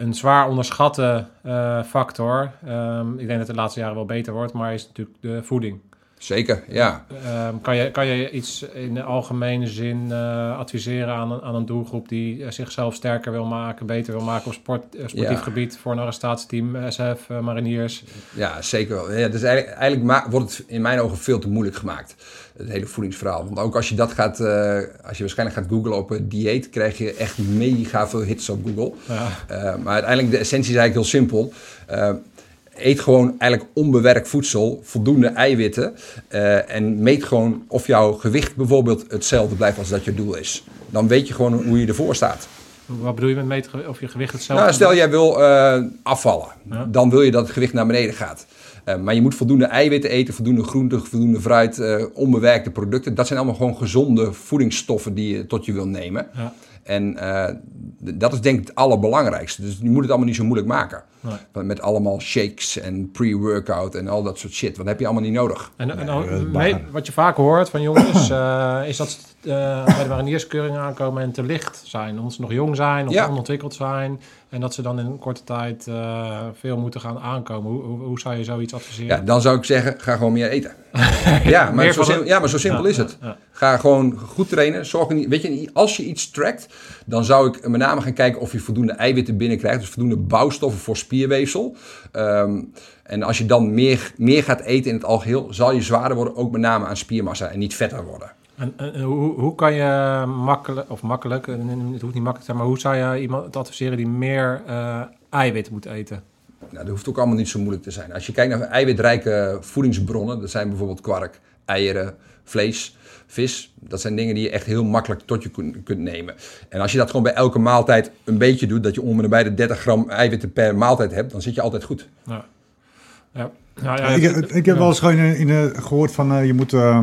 een zwaar onderschatte eh, factor, ehm, ik denk dat het de laatste jaren wel beter wordt, maar is natuurlijk de voeding. Zeker. Ja. Ehm, kan, je, kan je iets in de algemene zin eh, adviseren aan een, aan een doelgroep die eh, zichzelf sterker wil maken, beter wil maken op sport, eh, sportief Ja. gebied voor een arrestatieteam, SF, mariniers? Ja, zeker wel. Ja, dus eigenlijk, eigenlijk wordt het in mijn ogen veel te moeilijk gemaakt. Het hele voedingsverhaal. Want ook als je dat gaat, als je waarschijnlijk gaat googlen op een dieet, krijg je echt mega veel hits op Google. Ja, maar uiteindelijk, de essentie is eigenlijk heel simpel. Eet gewoon eigenlijk onbewerkt voedsel, voldoende eiwitten. eh, en meet gewoon of jouw gewicht bijvoorbeeld hetzelfde blijft als dat je doel is. Dan weet je gewoon hoe je ervoor staat. wat bedoel je met meten of je gewicht hetzelfde Nou, stel jij wil eh, afvallen, Ja. dan wil je dat het gewicht naar beneden gaat. Eh, maar je moet voldoende eiwitten eten, voldoende groente, voldoende fruit, onbewerkte producten. Dat zijn allemaal gewoon gezonde voedingsstoffen die je tot je wil nemen. Ja. En dat is denk ik het allerbelangrijkste. Dus je moet het allemaal niet zo moeilijk maken. Nee. Met allemaal shakes en pre-workout en al dat soort shit. Dat heb je allemaal niet nodig. En, en wat je vaak hoort van jongens, uh, [clears throat] is dat uh, bij de marinierskeuring aankomen en te licht zijn. Omdat ze nog jong zijn of onontwikkeld zijn. En dat ze dan in een korte tijd uh, veel moeten gaan aankomen. Hoe, hoe, hoe, zou je zoiets adviseren? Ja, dan zou ik zeggen, ga gewoon meer eten. [laughs] ja, maar zo simpel, ja, maar zo simpel is het. Ga gewoon goed trainen. Zorg niet, weet je, als je iets trackt, dan zou ik met name gaan kijken of je voldoende eiwitten binnenkrijgt. Dus voldoende bouwstoffen voor spierweefsel. Um, en als je dan meer, meer gaat eten in het algeheel, zal je zwaarder worden, ook met name aan spiermassa en niet vetter worden. En, hoe, hoe kan je makkelijk, of makkelijk, het hoeft niet makkelijk te zijn, maar hoe zou je iemand adviseren die meer uh, eiwit moet eten? Nou, dat hoeft ook allemaal niet zo moeilijk te zijn. Als je kijkt naar eiwitrijke voedingsbronnen, dat zijn bijvoorbeeld kwark, eieren, vlees, vis. Dat zijn dingen die je echt heel makkelijk tot je kunt nemen. En als je dat gewoon bij elke maaltijd een beetje doet, dat je om en bij de 30 gram eiwitten per maaltijd hebt, dan zit je altijd goed. Ja. Ja. ja, ik, ik, heb wel eens gewoon in, in, gehoord van uh, je moet... Uh,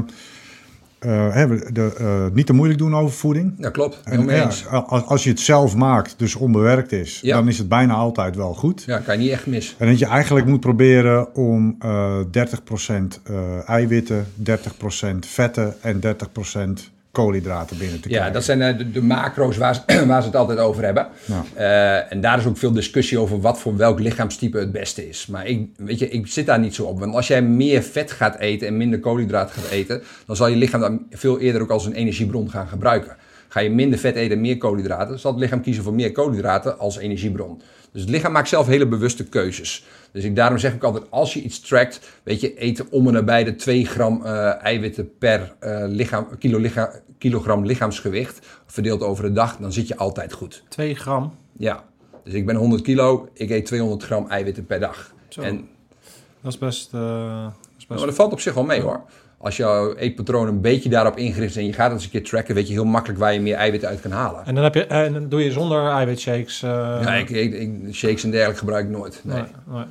de, uh, niet te moeilijk doen over voeding. Ja, klopt. En, als, als je het zelf maakt, dus onbewerkt is, ja. dan is het bijna altijd wel goed. Ja, kan je niet echt mis. En dat je eigenlijk moet proberen om uh, 30% eiwitten, 30% vetten en 30% koolhydraten binnen te krijgen. Ja, dat zijn eh, de, de macro's waar, [clears throat] waar, ze het altijd over hebben. Uh, en daar is ook veel discussie over wat voor welk lichaamstype het beste is. Maar ik, weet je, ik zit daar niet zo op. Want als jij meer vet gaat eten en minder koolhydraten gaat eten, dan zal je lichaam dat veel eerder ook als een energiebron gaan gebruiken. Ga je minder vet eten en meer koolhydraten, zal het lichaam kiezen voor meer koolhydraten als energiebron. Dus het lichaam maakt zelf hele bewuste keuzes. Dus ik, daarom zeg ik altijd, als je iets trackt, weet je, eten om en nabij de 2 gram uh, eiwitten per uh, lichaam, kilo lichaam, kilogram lichaamsgewicht, verdeeld over de dag, dan zit je altijd goed. 2 gram? Ja. Dus ik ben 100 kilo, ik eet 200 gram eiwitten per dag. Zo. En, dat is best... Uh, dat, is best... maar dat valt op zich wel mee hoor als jouw eetpatroon een beetje daarop ingericht is en je gaat het eens een keer tracken, weet je heel makkelijk waar je meer eiwit uit kan halen. En dan, heb je, en dan doe je zonder eiwitshakes? Uh... Ja, ik, ik, shakes en dergelijke gebruik ik nooit. Nee. nee, nee.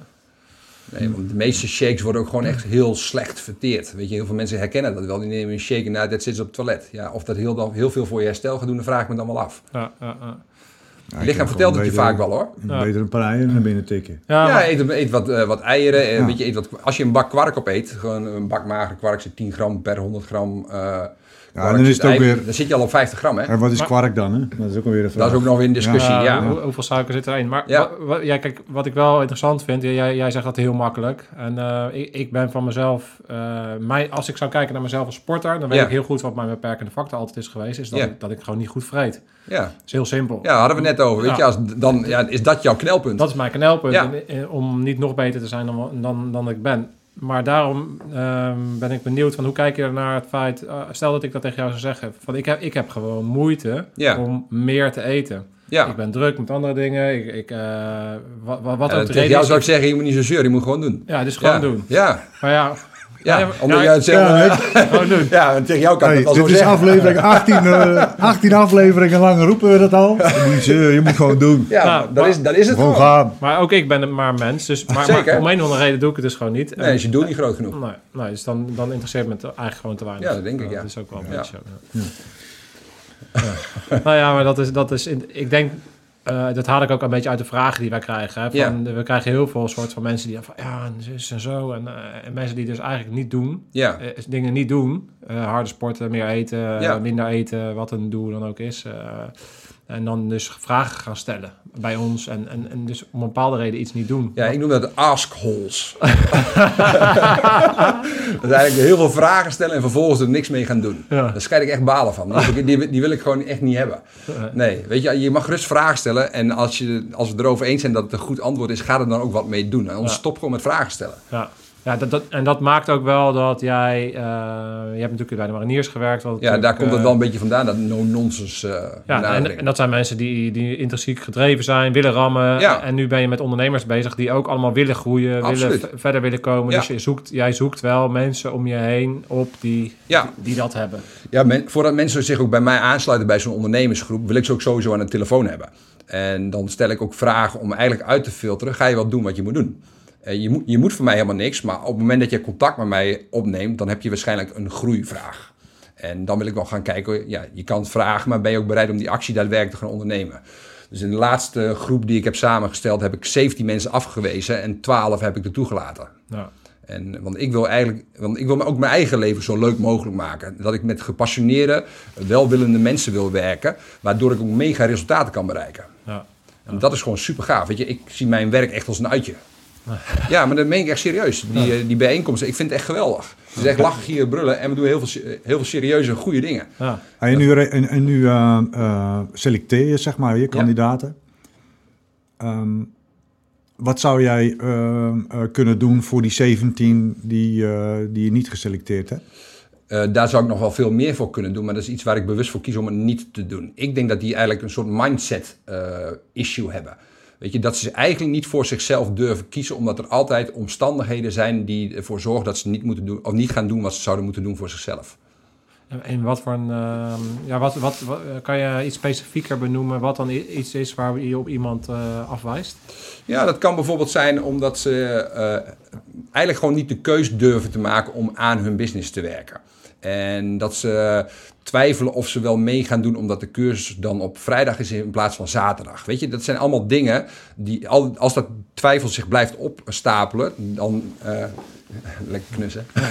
Want de meeste shakes worden ook gewoon echt heel slecht verteerd. Weet je, heel veel mensen herkennen dat wel. Die nemen een shake en nou, dat zit op het toilet. Ja, of dat heel, dan, heel veel voor je herstel gaat doen, dan vraag ik me dan wel af. Ja, ja, ja. Ja, lichaam vertelt het je vaak wel hoor. Beter een paar eieren naar binnen tikken. Ja, ja eet, eet, wat, uh, wat eieren. Ja. Weet je, eet wat, als je een bak kwark op eet, gewoon een bak magere kwark zit 10 gram per 100 gram. Uh, ja, dan, is het ook weer... dan zit je al op 50 gram, hè? En wat is kwark dan, hè? Dat is ook alweer een vraag. Dat is ook nog weer een discussie, ja. hoeveel suiker zit erin? Maar ja. Wat, ja, kijk, wat ik wel interessant vind, jij, jij zegt dat heel makkelijk. En uh, ik, ik, ben van mezelf... Uh, mij, als ik zou kijken naar mezelf als sporter, dan weet ik heel goed wat mijn beperkende factor altijd is geweest. Is dat, ik, dat ik gewoon niet goed vreet. Ja. Dat is heel simpel. Ja, hadden we net over. Weet je, als, dan ja, is dat jouw knelpunt. Dat is mijn knelpunt. om niet nog beter te zijn dan, dan, dan ik ben maar daarom ehm, ben ik benieuwd van hoe kijk je naar het feit... Uh, stel dat ik dat tegen jou zou zeggen. Van ik, heb, ik heb gewoon moeite om meer te eten. Ja. Ik ben druk met andere dingen. Ik, ik, uh, wat, wat ook de reden jou zou ik zeggen, je moet niet zo zeuren. Je moet gewoon doen. Ja, dus gewoon doen. Ja. Maar ja, ja, omdat jij het. Ja, doen. ja, tegen jou kan ik hey, dit is aflevering 18, uh, 18 afleveringen lang roepen we dat al. Je, [laughs] je moet gewoon doen. Ja, nou, dat, is, dat is het gewoon. gaan. Maar ook ik ben maar mens. Dus, maar, Zeker. om een of andere reden doe ik het dus gewoon niet. Nee, is je doel niet groot genoeg. Nee, nee dus dan, dan interesseert me het eigenlijk gewoon te weinig. Ja, dat denk ik, ja. Dat is ook wel een beetje zo. [laughs] nou ja, maar dat is, dat is in, ik denk uh, dat haal ik ook een beetje uit de vragen die wij krijgen. Hè? Van. We krijgen heel veel soort van mensen die van ja, en en zo. En, uh, en, mensen die dus eigenlijk niet doen, uh, dingen niet doen. harde sporten, meer eten, minder eten, wat een doel dan ook is. En dan dus vragen gaan stellen bij ons. En, en, en dus om een bepaalde reden iets niet doen. Ja, ik noem dat ask holes. [laughs] dat is eigenlijk heel veel vragen stellen en vervolgens er niks mee gaan doen. Ja. Daar scheid ik echt balen van. Die, die, wil ik gewoon echt niet hebben. Nee, weet je, je mag rust vragen stellen. En als, je, als we erover eens zijn dat het een goed antwoord is, ga er dan ook wat mee doen. En ons ja. stop gewoon met vragen stellen. Ja. Ja, dat, dat, en dat maakt ook wel dat jij... Uh, je hebt natuurlijk bij de mariniers gewerkt. Wat ja, daar komt het wel een beetje vandaan, dat no-nonsense uh, Ja, en, en, dat zijn mensen die, die intrinsiek gedreven zijn, willen rammen. Ja. En nu ben je met ondernemers bezig die ook allemaal willen groeien, willen verder willen komen. Ja. Dus je zoekt, jij zoekt wel mensen om je heen op die, ja. die, dat hebben. Ja, men, voordat mensen zich ook bij mij aansluiten bij zo'n ondernemersgroep... wil ik ze ook sowieso aan de telefoon hebben. En dan stel ik ook vragen om eigenlijk uit te filteren... ga je wel doen wat je moet doen? Eh, je, moet, je moet voor mij helemaal niks, maar op het moment dat je contact met mij opneemt, dan heb je waarschijnlijk een groeivraag. En dan wil ik wel gaan kijken, ja, je kan het vragen, maar ben je ook bereid om die actie daadwerkelijk te gaan ondernemen? Dus in de laatste groep die ik heb samengesteld, heb ik 17 mensen afgewezen en 12 heb ik er toegelaten. Ja. En, want ik wil eigenlijk, want ik wil ook mijn eigen leven zo leuk mogelijk maken. Dat ik met gepassioneerde, welwillende mensen wil werken, waardoor ik ook mega resultaten kan bereiken. Ja. En dat is gewoon super gaaf. Weet je, ik zie mijn werk echt als een uitje. [laughs] Ja, maar dat meen ik echt serieus. Die, eh, die bijeenkomsten, ik vind het echt geweldig. Het is echt lachen, gieren, brullen en we doen heel veel, heel veel serieuze, goede dingen. Ja. En nu, en, en nu eh, eh, selecteer je zeg maar je kandidaten. Ehm, wat zou jij ehm, eh, kunnen doen voor die 17 die, eh, die je niet geselecteerd hebt? Eh, daar zou ik nog wel veel meer voor kunnen doen, maar dat is iets waar ik bewust voor kies om het niet te doen. Ik denk dat die eigenlijk een soort mindset eh, issue hebben. Weet je, dat ze eigenlijk niet voor zichzelf durven kiezen, omdat er altijd omstandigheden zijn die ervoor zorgen dat ze niet, moeten doen, of niet gaan doen wat ze zouden moeten doen voor zichzelf. En- wat voor een, ehm, ja, wat, wat, wat- kan je iets specifieker benoemen wat dan iets is waar je op iemand eh, afwijst? Ja, dat kan bijvoorbeeld zijn omdat ze eh, eigenlijk gewoon niet de keus durven te maken om aan hun business te werken. En dat ze twijfelen of ze wel mee gaan doen omdat de cursus dan op vrijdag is in plaats van zaterdag. Weet je, dat zijn allemaal dingen die, al- als dat twijfel zich blijft opstapelen, dan. eh, [laughs] lekker knussen. [laughs]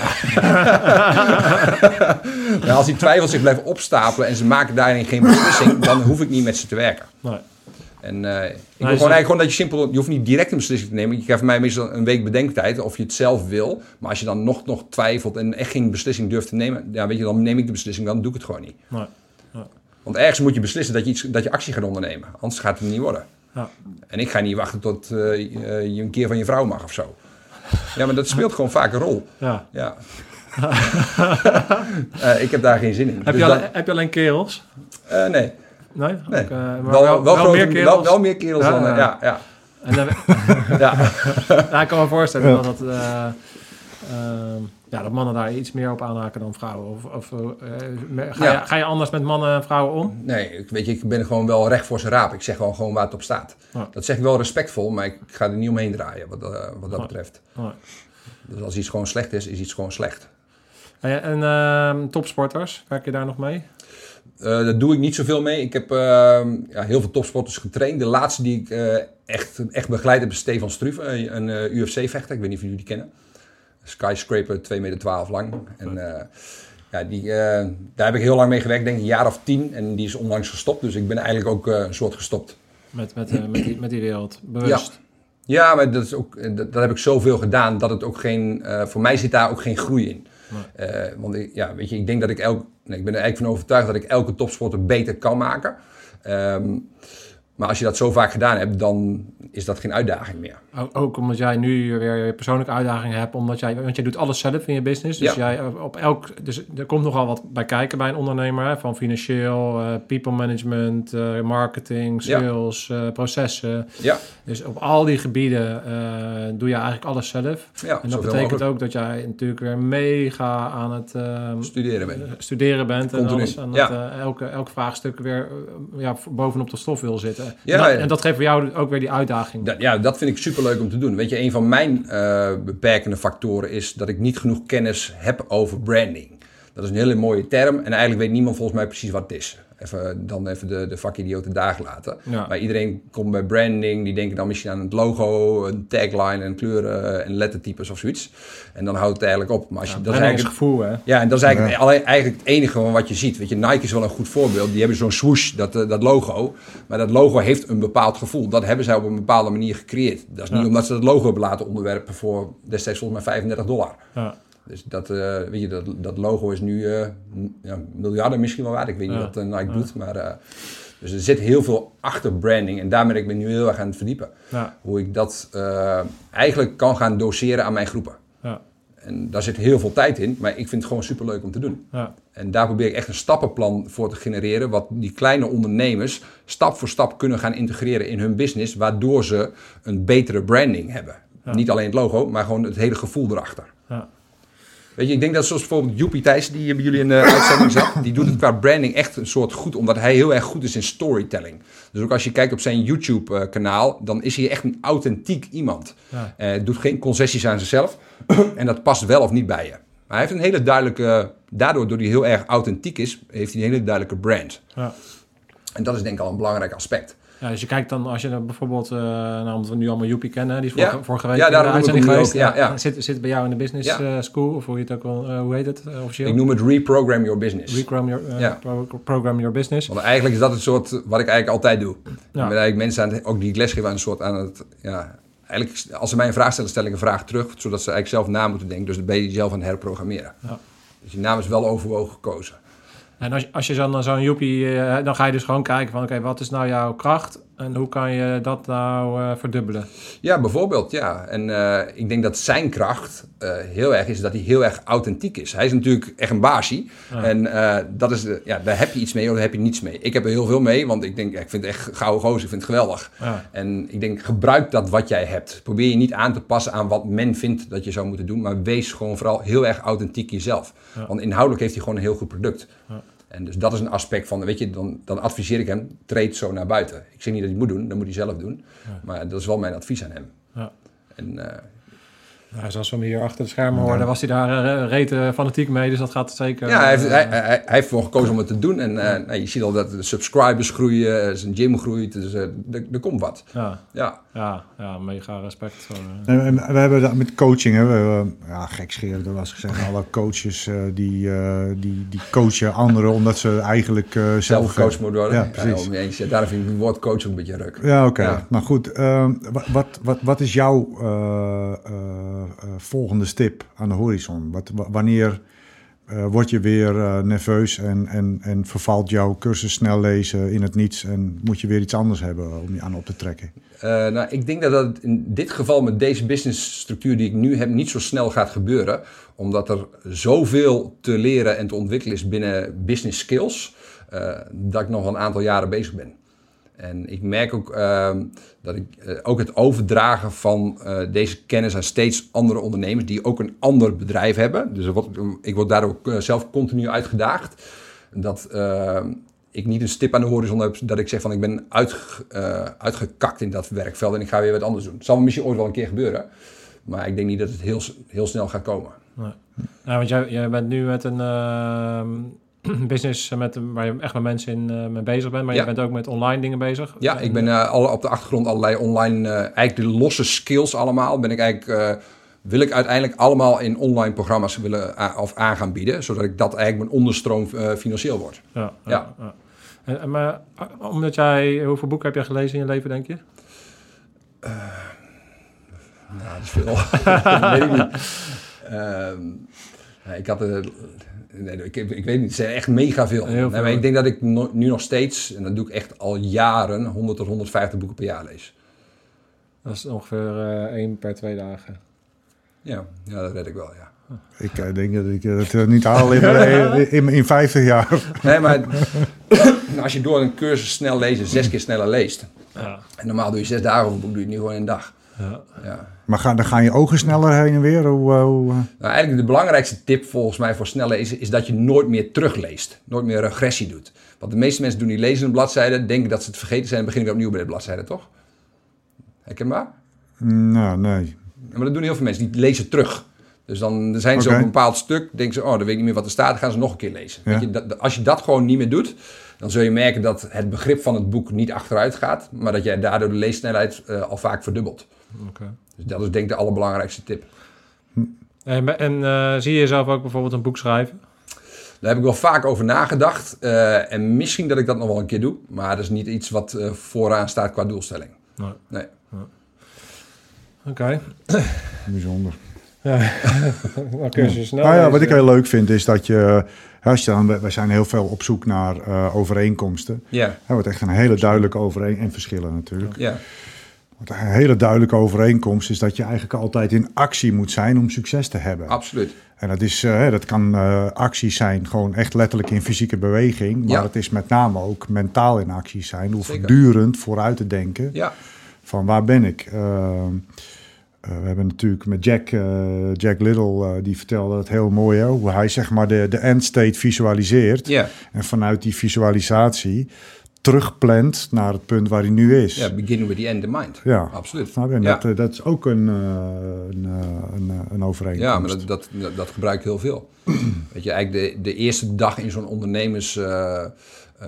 ja, als die twijfel zich blijft opstapelen en ze maken daarin geen beslissing, dan hoef ik niet met ze te werken. Nee. En eh, ik wil gewoon eigenlijk gewoon dat je simpel, je hoeft niet direct een beslissing te nemen. Je krijgt van mij meestal een week bedenktijd of je het zelf wil. Maar als je dan nog, nog twijfelt en echt geen beslissing durft te nemen, ja, weet je, dan neem ik de beslissing, dan doe ik het gewoon niet. Nee. Want ergens moet je beslissen dat je, iets, dat je actie gaat ondernemen. Anders gaat het niet worden. Ja. En ik ga niet wachten tot eh, je je een keer van je vrouw mag of zo. Ja, maar dat speelt gewoon vaak een rol. Ja. Ja. [laughs] Eh, ik heb daar geen zin in. Heb, Dus je dan- alleen, heb je alleen kerels? eh, nee. Nee? nee. Ook, maar wel, wel, meer kerels? Wel, wel meer kerels Ja, dan... ja. ja, ja. En dan, [laughs] ja. ja, [laughs] ik kan me voorstellen dat, dat, eh, ehm, ja, dat mannen daar iets meer op aanhaken dan vrouwen. Of, of, eh, ga, Ja. je, ga je anders met mannen en vrouwen om? Nee, ik, weet je, ik ben gewoon wel recht voor zijn raap. Ik zeg gewoon, gewoon waar het op staat. Ja. Dat zeg ik wel respectvol, maar ik ga er niet omheen draaien wat, eh, wat dat Ja. betreft. Dus als iets gewoon slecht is, is iets gewoon slecht. En, en ehm, topsporters, werk je daar nog mee? Eh, daar doe ik niet zoveel mee. Ik heb eh, ja, heel veel topsporters getraind. De laatste die ik eh, echt, echt begeleid heb is Stefan Struve, een, een eh, UFC-vechter. Ik weet niet of jullie die kennen. Skyscraper, 2,12 meter lang. En eh, ja, die, eh, daar heb ik heel lang mee gewerkt, denk ik een jaar of tien. En die is onlangs gestopt, dus ik ben eigenlijk ook eh, een soort gestopt. Met, met, met, die, met die wereld, bewust. Ja, maar dat, is ook, dat, dat heb ik zoveel gedaan dat het ook geen. eh, voor mij zit daar ook geen groei in. Eh, want ik, ja, weet je, ik denk dat ik elk. Nee, ik ben er eigenlijk van overtuigd dat ik elke topsporter beter kan maken. Ehm, maar als je dat zo vaak gedaan hebt, dan is dat geen uitdaging meer. Ook, omdat jij nu weer je persoonlijke uitdagingen hebt, omdat jij, want jij doet alles zelf in je business. Dus Ja. jij eh, op elk, dus er komt nogal wat bij kijken bij een ondernemer, hè, van financieel, eh, people management, eh, marketing, Ja. sales, processen. Ja, Dus op al die gebieden doe je eigenlijk alles zelf. ja En dat betekent mogelijk ook dat jij natuurlijk weer mega aan het ehm, studeren ben. studeren bent en alles aan het, elke, elk vraagstuk weer ja, bovenop de stof wil zitten. Ja, en, dat, ja. en dat geeft voor jou ook weer die uitdaging. Dat, ja, dat vind ik superleuk om te doen. Weet je, een van mijn eh, beperkende factoren is dat ik niet genoeg kennis heb over branding. Dat is een hele mooie term en eigenlijk weet niemand volgens mij precies wat het is. Even, dan even de, de vakidioten daar laten. Ja. Maar iedereen komt bij branding, die denken dan misschien aan het logo, een tagline en kleuren en lettertypes of zoiets. En dan houdt het eigenlijk op. Maar als je, Ja, dat is eigenlijk gevoel, hè? ja, en dat is eigenlijk, alleen- eigenlijk het enige van wat je ziet. Weet je, Nike is wel een goed voorbeeld. Die hebben zo'n swoosh, dat, eh, dat logo. Maar dat logo heeft een bepaald gevoel. Dat hebben zij op een bepaalde manier gecreëerd. Dat is niet Ja. omdat ze dat logo hebben laten onderwerpen voor destijds volgens mij 35 dollar. Ja. Dus dat, eh, weet je, dat, dat logo is nu eh, ja, miljarden misschien wel waard. Ik weet niet wat eh, Nike doet. Maar, dus er zit heel veel achter branding. En daar ben ik me nu heel erg aan het verdiepen. Hoe ik dat eigenlijk kan gaan doseren aan mijn groepen. Ja. En daar zit heel veel tijd in. Maar ik vind het gewoon superleuk om te doen. Ja. En daar probeer ik echt een stappenplan voor te genereren, wat die kleine ondernemers stap voor stap kunnen gaan integreren in hun business, waardoor ze een betere branding hebben. Niet alleen het logo, maar gewoon het hele gevoel erachter. Ja. Weet je, ik denk dat zoals bijvoorbeeld Joepie Thijs, die bij jullie in de uitzending zat, die doet het qua branding echt een soort goed, omdat hij heel erg goed is in storytelling. Dus ook als je kijkt op zijn YouTube-kanaal, dan is hij echt een authentiek iemand. Ja. Eh, doet geen concessies aan zichzelf [clears throat] en dat past wel of niet bij je. Maar hij heeft een hele duidelijke, daardoor, door hij heel erg authentiek is, heeft hij een hele duidelijke brand. Ja. En dat is denk ik al een belangrijk aspect. Ja, dus je kijkt dan, als je dan bijvoorbeeld, uh, nou, omdat we nu allemaal Joepie kennen, die is Ja. vorige, vorige week Ja, in de daarom uitzending hem nu geweest. ook, ja, ja. Zit, zit bij jou in de business Ja. eh, school, of hoe je het ook wel, eh, hoe heet het officieel? Ik noem het reprogram your business. Reprogram your, Ja. pro- program your business. Want eigenlijk is dat het soort wat ik eigenlijk altijd doe. Ja. Ik ben eigenlijk mensen aan het, ook die ik lesgeef aan een soort aan het, ja, eigenlijk als ze mij een vraag stellen, stel ik een vraag terug, zodat ze eigenlijk zelf na moeten denken. Dus dan ben je zelf aan het herprogrammeren. Ja. Dus die naam is wel overwogen gekozen. En als, als je dan zo'n joepie, eh, dan ga je dus gewoon kijken van, oké, wat is nou jouw kracht en hoe kan je dat nou eh, verdubbelen? Ja, bijvoorbeeld, ja. En eh, ik denk dat zijn kracht eh, heel erg is dat hij heel erg authentiek is. Hij is natuurlijk echt een baasie. En dat is, ja, daar heb je iets mee of daar heb je niets mee. Ik heb er heel veel mee, want ik denk, ja, ik vind het echt gouden gozer, ik vind het geweldig. Ja. En ik denk, gebruik dat wat jij hebt. Probeer je niet aan te passen aan wat men vindt dat je zou moeten doen, maar wees gewoon vooral heel erg authentiek jezelf. Want inhoudelijk heeft hij gewoon een heel goed product. En dus dat is een aspect van, weet je, dan, dan adviseer ik hem, treed zo naar buiten. Ik zeg niet dat hij het moet doen, dat moet hij zelf doen. Maar dat is wel mijn advies aan hem. Ja. En eh, Nou, zoals we hem hier achter de schermen hoorden, was hij daar eh, rete fanatiek mee, dus dat gaat zeker... ja, hij heeft, eh, hij, hij, hij heeft ervoor gekozen om het te doen. En eh, nou, je ziet al dat de subscribers groeien, eh, zijn gym groeit, dus eh, er, er komt wat. ja, Ja, ja, ja, mega respect voor... eh. En, en we hebben dat met coaching, hè, we hebben, ja, gekscherend was gezegd, alle coaches eh, die, eh, die, die coachen anderen omdat ze eigenlijk eh, zelf... zelf gecoacht moet worden. Ja, precies. eens. Ja, daarom vind ik het woord coach ook een beetje ruk. Ja, oké. Ja. Maar goed, ehm, wa- wat, wat, wat is jouw eh, eh, eh, volgende stip aan de horizon? Wat, wa- wanneer eh, word je weer eh, nerveus en, en, en vervalt jouw cursus snel lezen in het niets en moet je weer iets anders hebben om je aan op te trekken? Eh, nou, ik denk dat dat in dit geval met deze businessstructuur die ik nu heb niet zo snel gaat gebeuren. Omdat er zoveel te leren en te ontwikkelen is binnen business skills. eh, dat ik nog een aantal jaren bezig ben. En ik merk ook ehm, dat ik eh, ook het overdragen van eh, deze kennis aan steeds andere ondernemers die ook een ander bedrijf hebben. Dus ik word daardoor ook, eh, zelf continu uitgedaagd. Dat ehm, ik niet een stip aan de horizon heb dat ik zeg van ik ben uitge- uitgekakt in dat werkveld en ik ga weer wat anders doen. Het zal misschien ooit wel een keer gebeuren. Maar ik denk niet dat het heel, heel snel gaat komen. Ja, want jij, jij bent nu met een ehm, [clears throat] business met, waar je echt met mensen in eh, mee bezig bent, maar Ja. je bent ook met online dingen bezig. Ja, ik ben eh, alle, op de achtergrond allerlei online, eh, eigenlijk de losse skills allemaal, ben ik eigenlijk, eh, wil ik uiteindelijk allemaal in online programma's willen of aan gaan bieden, zodat ik dat eigenlijk mijn onderstroom eh, financieel wordt. Ja, ja. En, maar omdat jij, hoeveel boeken heb jij gelezen in je leven, denk je? Ja, dat is veel. [laughs] dat weet ik niet. Ehm, ik had er. Nee, ik, ik weet niet, het zijn echt mega veel. Nee, maar ik denk dat ik no- nu nog steeds, en dat doe ik echt al jaren, 100 tot 150 boeken per jaar lees. Dat is ongeveer eh één per twee dagen. Ja, ja dat red ik wel, ja. Ik eh, denk dat ik eh, het eh, niet [laughs] haal in, in, in, in 50 jaar. Nee, maar [coughs] als je door een cursus snel lezen zes keer sneller leest. Ja. En normaal doe je zes dagen over een boek, doe je het nu gewoon in een dag. Ja. Ja. Maar gaan, dan gaan je ogen sneller heen en weer? Hoe, eh, hoe, eh? Nou, eigenlijk de belangrijkste tip volgens mij voor snel lezen is dat je nooit meer terugleest. Nooit meer regressie doet. Want de meeste mensen doen die lezen een bladzijde, denken dat ze het vergeten zijn en beginnen weer opnieuw bij de bladzijde, toch? Herkenbaar? nou, nee. Ja, maar dat doen heel veel mensen, die lezen terug. Dus dan zijn ze op een bepaald stuk, denken ze, oh, dan weet ik niet meer wat er staat, dan gaan ze nog een keer lezen. Ja. Weet je, dat, als je dat gewoon niet meer doet, dan zul je merken dat het begrip van het boek niet achteruit gaat, maar dat jij daardoor de leessnelheid eh, al vaak verdubbelt. Oké. Dus dat is denk ik de allerbelangrijkste tip. En, en eh, zie je jezelf ook bijvoorbeeld een boek schrijven? Daar heb ik wel vaak over nagedacht. eh, en misschien dat ik dat nog wel een keer doe. Maar dat is niet iets wat eh, vooraan staat qua doelstelling. Nee. Nee. Oké. [coughs] Bijzonder. Dan kun je ze snel Nou ja, wat ik heel leuk vind is dat je... Als je dan, wij zijn heel veel op zoek naar eh, overeenkomsten. Ja, Er wordt echt een hele duidelijke overeen en verschillen natuurlijk. ja, een hele duidelijke overeenkomst is dat je eigenlijk altijd in actie moet zijn om succes te hebben. absoluut. En dat, is, eh, dat kan eh acties zijn, gewoon echt letterlijk in fysieke beweging. Maar Ja. het is met name ook mentaal in actie zijn. Zeker. voortdurend vooruit te denken Ja, van waar ben ik? Eh, we hebben natuurlijk met Jack, Jack Little, die vertelde het heel mooi. Hè? Hoe hij zeg maar de, de end state visualiseert. ja, En vanuit die visualisatie terugplant naar het punt waar hij nu is. Ja, beginning with the end in mind. Ja. absoluut. Snap je? En Ja. dat, eh, dat is ook een, eh, een, eh, een, een overeenkomst. Ja, maar dat, dat, dat, gebruik ik heel veel. [clears throat] Weet je, eigenlijk de, de eerste dag in zo'n ondernemersjaar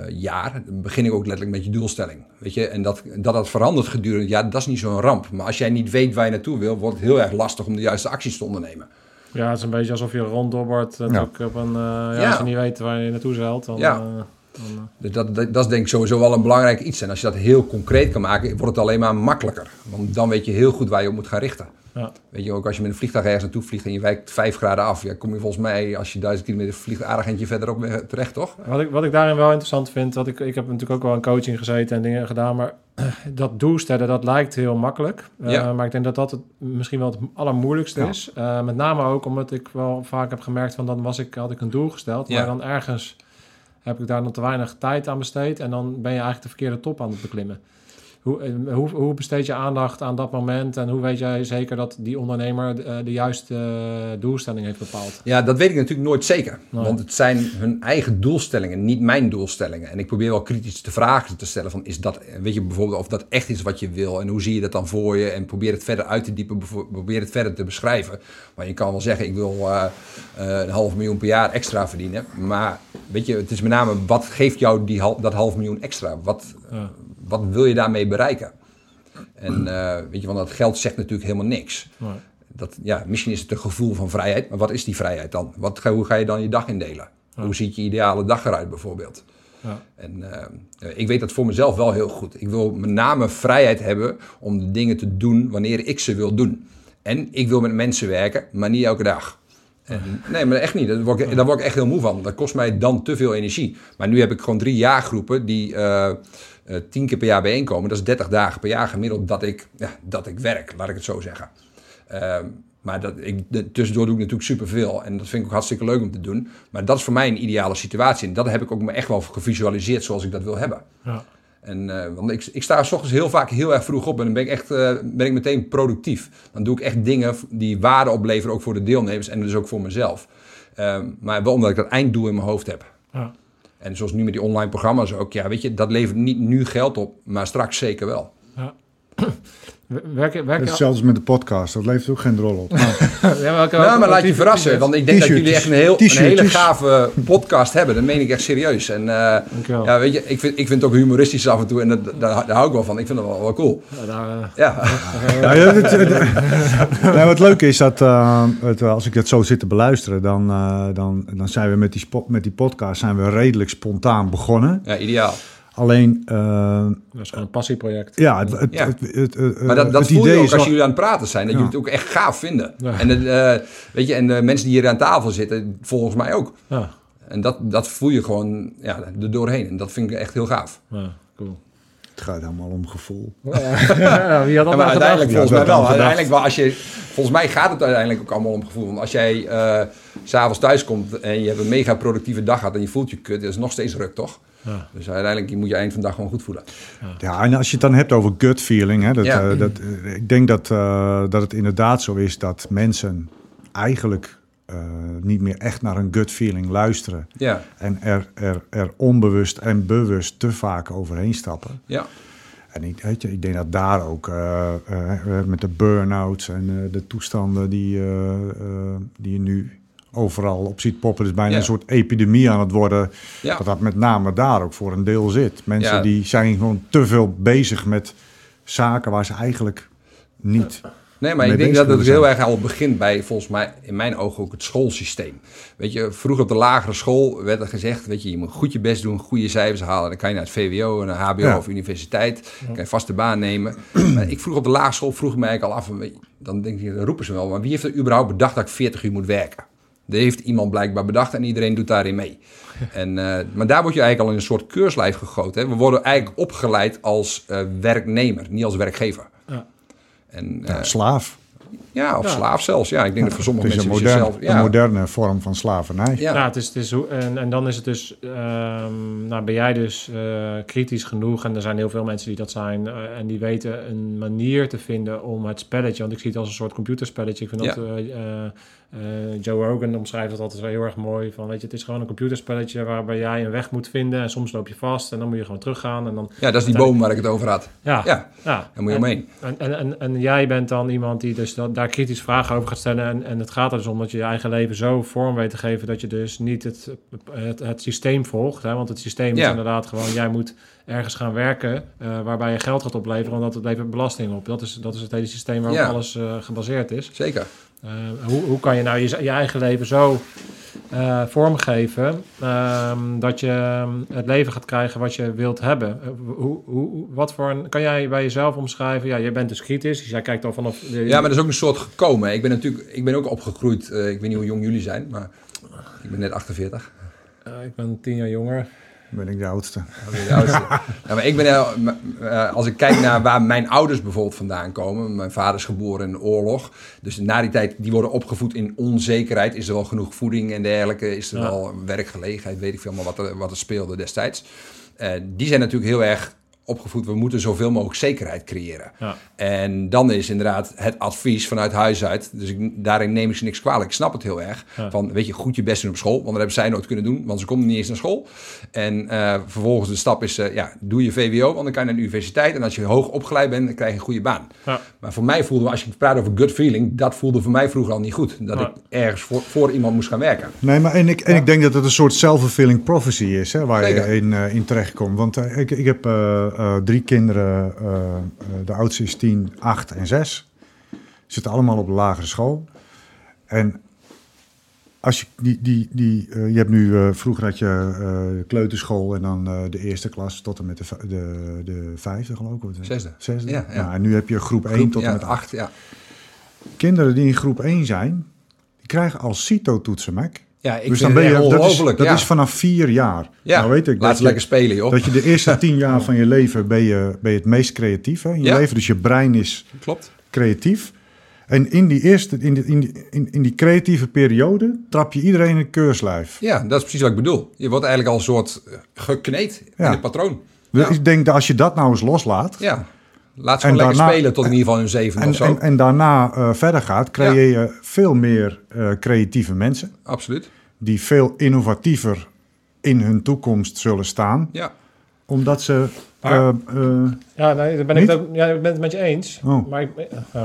jaar begin ik ook letterlijk met je doelstelling. Weet je, en dat dat, dat verandert gedurende het jaar, dat is niet zo'n ramp. Maar als jij niet weet waar je naartoe wil, wordt het heel erg lastig om de juiste acties te ondernemen. Ja, het is een beetje alsof je ronddobbert. natuurlijk Op een, eh, ja, Ja. Als je niet weet waar je naartoe zeilt, dan... Ja. Eh, eh, Dus dat, dat, dat is denk ik sowieso wel een belangrijk iets. En als je dat heel concreet kan maken, wordt het alleen maar makkelijker. Want dan weet je heel goed waar je op moet gaan richten. ja. Weet je, ook als je met een vliegtuig ergens naartoe vliegt en je wijkt vijf graden af, ja, kom je volgens mij, als je duizend kilometer vliegt, aardig eentje verderop weg- terecht, toch? Wat ik, wat ik daarin wel interessant vind, wat ik, ik heb natuurlijk ook wel in coaching gezeten en dingen gedaan, maar [clears throat] dat doelstellen, dat lijkt heel makkelijk. Eh, Ja. Maar ik denk dat dat het misschien wel het allermoeilijkste Ja. is. Eh, met name ook omdat ik wel vaak heb gemerkt van dan was ik, had ik een doel gesteld, maar dan ergens heb ik daar nog te weinig tijd aan besteed en dan ben je eigenlijk de verkeerde top aan het beklimmen. Hoe, eh, hoe, hoe besteed je aandacht aan dat moment en hoe weet jij zeker dat die ondernemer eh, de juiste eh, doelstelling heeft bepaald? Ja, dat weet ik natuurlijk nooit zeker. Nee. Want het zijn hun eigen doelstellingen, niet mijn doelstellingen. En ik probeer wel kritisch de vragen te stellen van, is dat, weet je bijvoorbeeld of dat echt is wat je wil? En hoe zie je dat dan voor je? En probeer het verder uit te diepen, probeer het verder te beschrijven. Maar je kan wel zeggen, ik wil een half miljoen per jaar extra verdienen. Maar weet je, het is met name, wat geeft jou die, dat half miljoen extra? Wat, Ja. Wat wil je daarmee bereiken? En eh, weet je, want dat geld zegt natuurlijk helemaal niks. Nee. Dat, ja, misschien is het een gevoel van vrijheid, maar wat is die vrijheid dan? Wat, hoe ga je dan je dag indelen? Hoe ziet je ideale dag eruit bijvoorbeeld? Ja. En eh, ik weet dat voor mezelf wel heel goed. Ik wil met name vrijheid hebben om de dingen te doen wanneer ik ze wil doen. En ik wil met mensen werken, maar niet elke dag. En, nee, maar echt niet. Daar word, ik, daar word ik echt heel moe van. Dat kost mij dan te veel energie. Maar nu heb ik gewoon drie jaargroepen die eh, tien keer per jaar bijeenkomen. Dat is 30 dagen per jaar gemiddeld dat ik, ja, dat ik werk, laat ik het zo zeggen. Ehm, maar dat, ik, tussendoor doe ik natuurlijk superveel. En dat vind ik ook hartstikke leuk om te doen. Maar dat is voor mij een ideale situatie. En dat heb ik ook me echt wel gevisualiseerd zoals ik dat wil hebben. Ja. En, eh, want ik, ik sta 's ochtends heel vaak heel erg vroeg op en dan ben ik, echt, eh, ben ik meteen productief. Dan doe ik echt dingen die waarde opleveren, ook voor de deelnemers en dus ook voor mezelf. Ehm, maar wel omdat ik dat einddoel in mijn hoofd heb. Ja. En zoals nu met die online programma's ook, ja, weet je, dat levert niet nu geld op, maar straks zeker wel. Ja. Werk, je- werk, Dat je- is zelfs met de podcast, dat levert ook geen drol op. Maar, [laughs] ja, welke, Nou, maar welke laat je verrassen, want ik denk dat jullie echt een, heel, een hele gave podcast hebben. Dat meen ik echt serieus. En eh, ja, weet je, ik vind, ik vind het ook humoristisch af en toe en dat, daar, daar hou ik wel van. Ik vind dat wel, wel cool. Ja, daar, [laughs] Ja, ja, ja, het- het- nou, wat leuk is dat eh, het, als ik het zo zit te beluisteren, dan, eh, dan, dan zijn we met die, spot, met die podcast zijn we redelijk spontaan begonnen. ja ideaal. Alleen, eh, dat is gewoon een passieproject. ja, het, het, Ja. het, het, het- Maar dat, dat het voel je idee ook is als jullie aan het praten zijn. Dat Ja. jullie het ook echt gaaf vinden. Ja. En, het, eh, weet je, en de mensen die hier aan tafel zitten, volgens mij ook. Ja, En dat, dat voel je gewoon ja, er doorheen. En dat vind ik echt heel gaaf. ja cool. Het gaat helemaal om gevoel. Ja, [laughs] wie had dat Ja, maar nou uiteindelijk, gedacht? volgens Ja, mij wel. Uiteindelijk wel als je, volgens mij gaat het uiteindelijk ook allemaal om gevoel. Want als jij eh, s s'avonds thuis komt en je hebt een mega productieve dag gehad en je voelt je kut, dat is nog steeds ruk, toch? Ja. Dus uiteindelijk moet je eind van de dag gewoon goed voelen. Ja, en als je het dan hebt over gut feeling, hè, dat, Ja. eh, dat, eh, ik denk dat, eh, dat het inderdaad zo is dat mensen eigenlijk eh, niet meer echt naar een gut feeling luisteren. Ja, En er, er, er onbewust en bewust te vaak overheen stappen. ja. En ik, weet je, ik denk dat daar ook eh, eh, met de burn-outs en eh, de toestanden die, die je nu overal op ziet poppen, is bijna Ja. een soort epidemie aan het worden. Ja. Dat dat met name daar ook voor een deel zit. Mensen Ja. die zijn gewoon te veel bezig met zaken waar ze eigenlijk niet. Nee, maar ik denk dat het heel erg al begint bij, volgens mij, in mijn ogen ook het schoolsysteem. Weet je, vroeger op de lagere school werd er gezegd, weet je, je moet goed je best doen, goede cijfers halen. Dan kan je naar het VWO, naar HBO Ja. of universiteit, kan je vaste baan nemen. [clears throat] maar ik vroeg op de lagere school, vroeg ik mij eigenlijk al af, dan denk ik, dan roepen ze wel, maar wie heeft er überhaupt bedacht dat ik 40 uur moet werken? Dat heeft iemand blijkbaar bedacht en iedereen doet daarin mee. [laughs] En, eh, maar daar word je eigenlijk al in een soort keurslijf gegoten. Hè? We worden eigenlijk opgeleid als eh, werknemer, niet als werkgever. Ja. En, Ja, eh, slaaf. Ja, of Ja. slaaf zelfs. Ja, ik denk dat voor sommige Het is een, mensen moderne, jezelf... Ja, een moderne vorm van slavernij. ja. Ja, het is, het is, en, en dan is het dus, ehm, nou ben jij dus eh, kritisch genoeg en er zijn heel veel mensen die dat zijn eh, en die weten een manier te vinden om het spelletje, want ik zie het als een soort computerspelletje. Ik vind Ja. dat eh, Joe Rogan omschrijft dat altijd wel heel erg mooi van, weet je, het is gewoon een computerspelletje waarbij jij een weg moet vinden en soms loop je vast en dan moet je gewoon teruggaan en dan, ja, dat is die boom waar ik het over had. ja, Ja, ja. daar moet je En- omheen. en, en, en, en jij bent dan iemand die dus dat, daar kritisch vragen over gaat stellen. En, en het gaat er dus om dat je je eigen leven zo vorm weet te geven dat je dus niet het, het, het systeem volgt. Hè? Want het systeem is Ja. inderdaad gewoon, jij moet ergens gaan werken eh, waarbij je geld gaat opleveren, omdat het levert belasting op. Dat is, dat is het hele systeem waarop Ja. alles eh, gebaseerd is. Zeker. Eh, hoe, hoe kan je nou je, je eigen leven zo eh, vormgeven ehm, dat je ehm, het leven gaat krijgen wat je wilt hebben? Eh, hoe, hoe, wat voor een, kan jij bij jezelf omschrijven? Ja, je bent dus kritisch, dus jij kijkt al vanaf... De, Ja, maar dat is ook een soort gekomen. Ik ben natuurlijk, ik ben ook opgegroeid. ik weet niet hoe jong jullie zijn, maar ik ben net 48. Eh, ik ben tien jaar jonger. Ben ik de oudste. De oudste. ja, maar ik ben, eh, eh, als ik kijk naar waar mijn ouders bijvoorbeeld vandaan komen. Mijn vader is geboren in de oorlog. Dus na die tijd, die worden opgevoed in onzekerheid. Is er wel genoeg voeding en dergelijke? Is er Ja. wel werkgelegenheid? Weet ik veel maar wat er, wat er speelde destijds. Eh, die zijn natuurlijk heel erg opgevoed. We moeten zoveel mogelijk zekerheid creëren. Ja. En dan is inderdaad het advies vanuit huis uit. Dus ik, daarin neem ik ze niks kwalijk. Ik snap het heel erg. Ja. Van, weet je, goed je best doen op school. Want dat hebben zij nooit kunnen doen. Want ze konden niet eens naar school. En eh, vervolgens de stap is, eh, ja, doe je VWO. Want dan kan je naar de universiteit. En als je hoog opgeleid bent, dan krijg je een goede baan. Ja. Maar voor mij voelde, als je praat over gut feeling. Dat voelde voor mij vroeger al niet goed. Dat ik ergens voor, voor iemand moest gaan werken. Nee, maar en ik, en ik denk dat het een soort self-fulfilling prophecy is, hè, waar Zeker. je in, eh, in terechtkomt. Want eh, ik, ik heb eh, drie kinderen, eh, eh, de oudste is 10, 8 en 6. Zitten allemaal op de lagere school. En als je die, die, die je hebt nu, eh, vroeger had je eh, kleuterschool en dan de eerste klas tot en met de, de, de vijfde geloof ik. de Zesde. Zesde. Ja, ja. Nou, en nu heb je groep 1 Groep, tot en ja, met 8. acht. Ja, Kinderen die in groep 1 zijn, die krijgen al CITO-toetsen, Mac. Ja ik Dus dan ben het je, echt dat is, ongelooflijk. dat is vanaf vier jaar. ja. Nou weet ik Laat je, lekker spelen, joh. dat je de eerste [laughs] tien jaar van je leven ben je, ben je het meest creatief hè, in je Ja. leven. Dus je brein is Klopt. creatief. En in die eerste, in die, in die, in, in die creatieve periode trap je iedereen in een keurslijf. Ja, dat is precies wat ik bedoel. Je wordt eigenlijk al een soort eh, gekneed in het patroon. Dus Ja. ik denk dat als je dat nou eens loslaat Ja. Laat ze gewoon lekker daarna- spelen tot in ieder geval hun zevende en, of zo. en, en daarna eh, verder gaat, creëer je veel meer eh, creatieve mensen Absoluut. Die veel innovatiever in hun toekomst zullen staan, Ja. Omdat ze Maar- eh, eh, Ja, nee, dat ben Niet? ik, ook, ja, ik ben het met je eens. Oh. Maar ik, oh.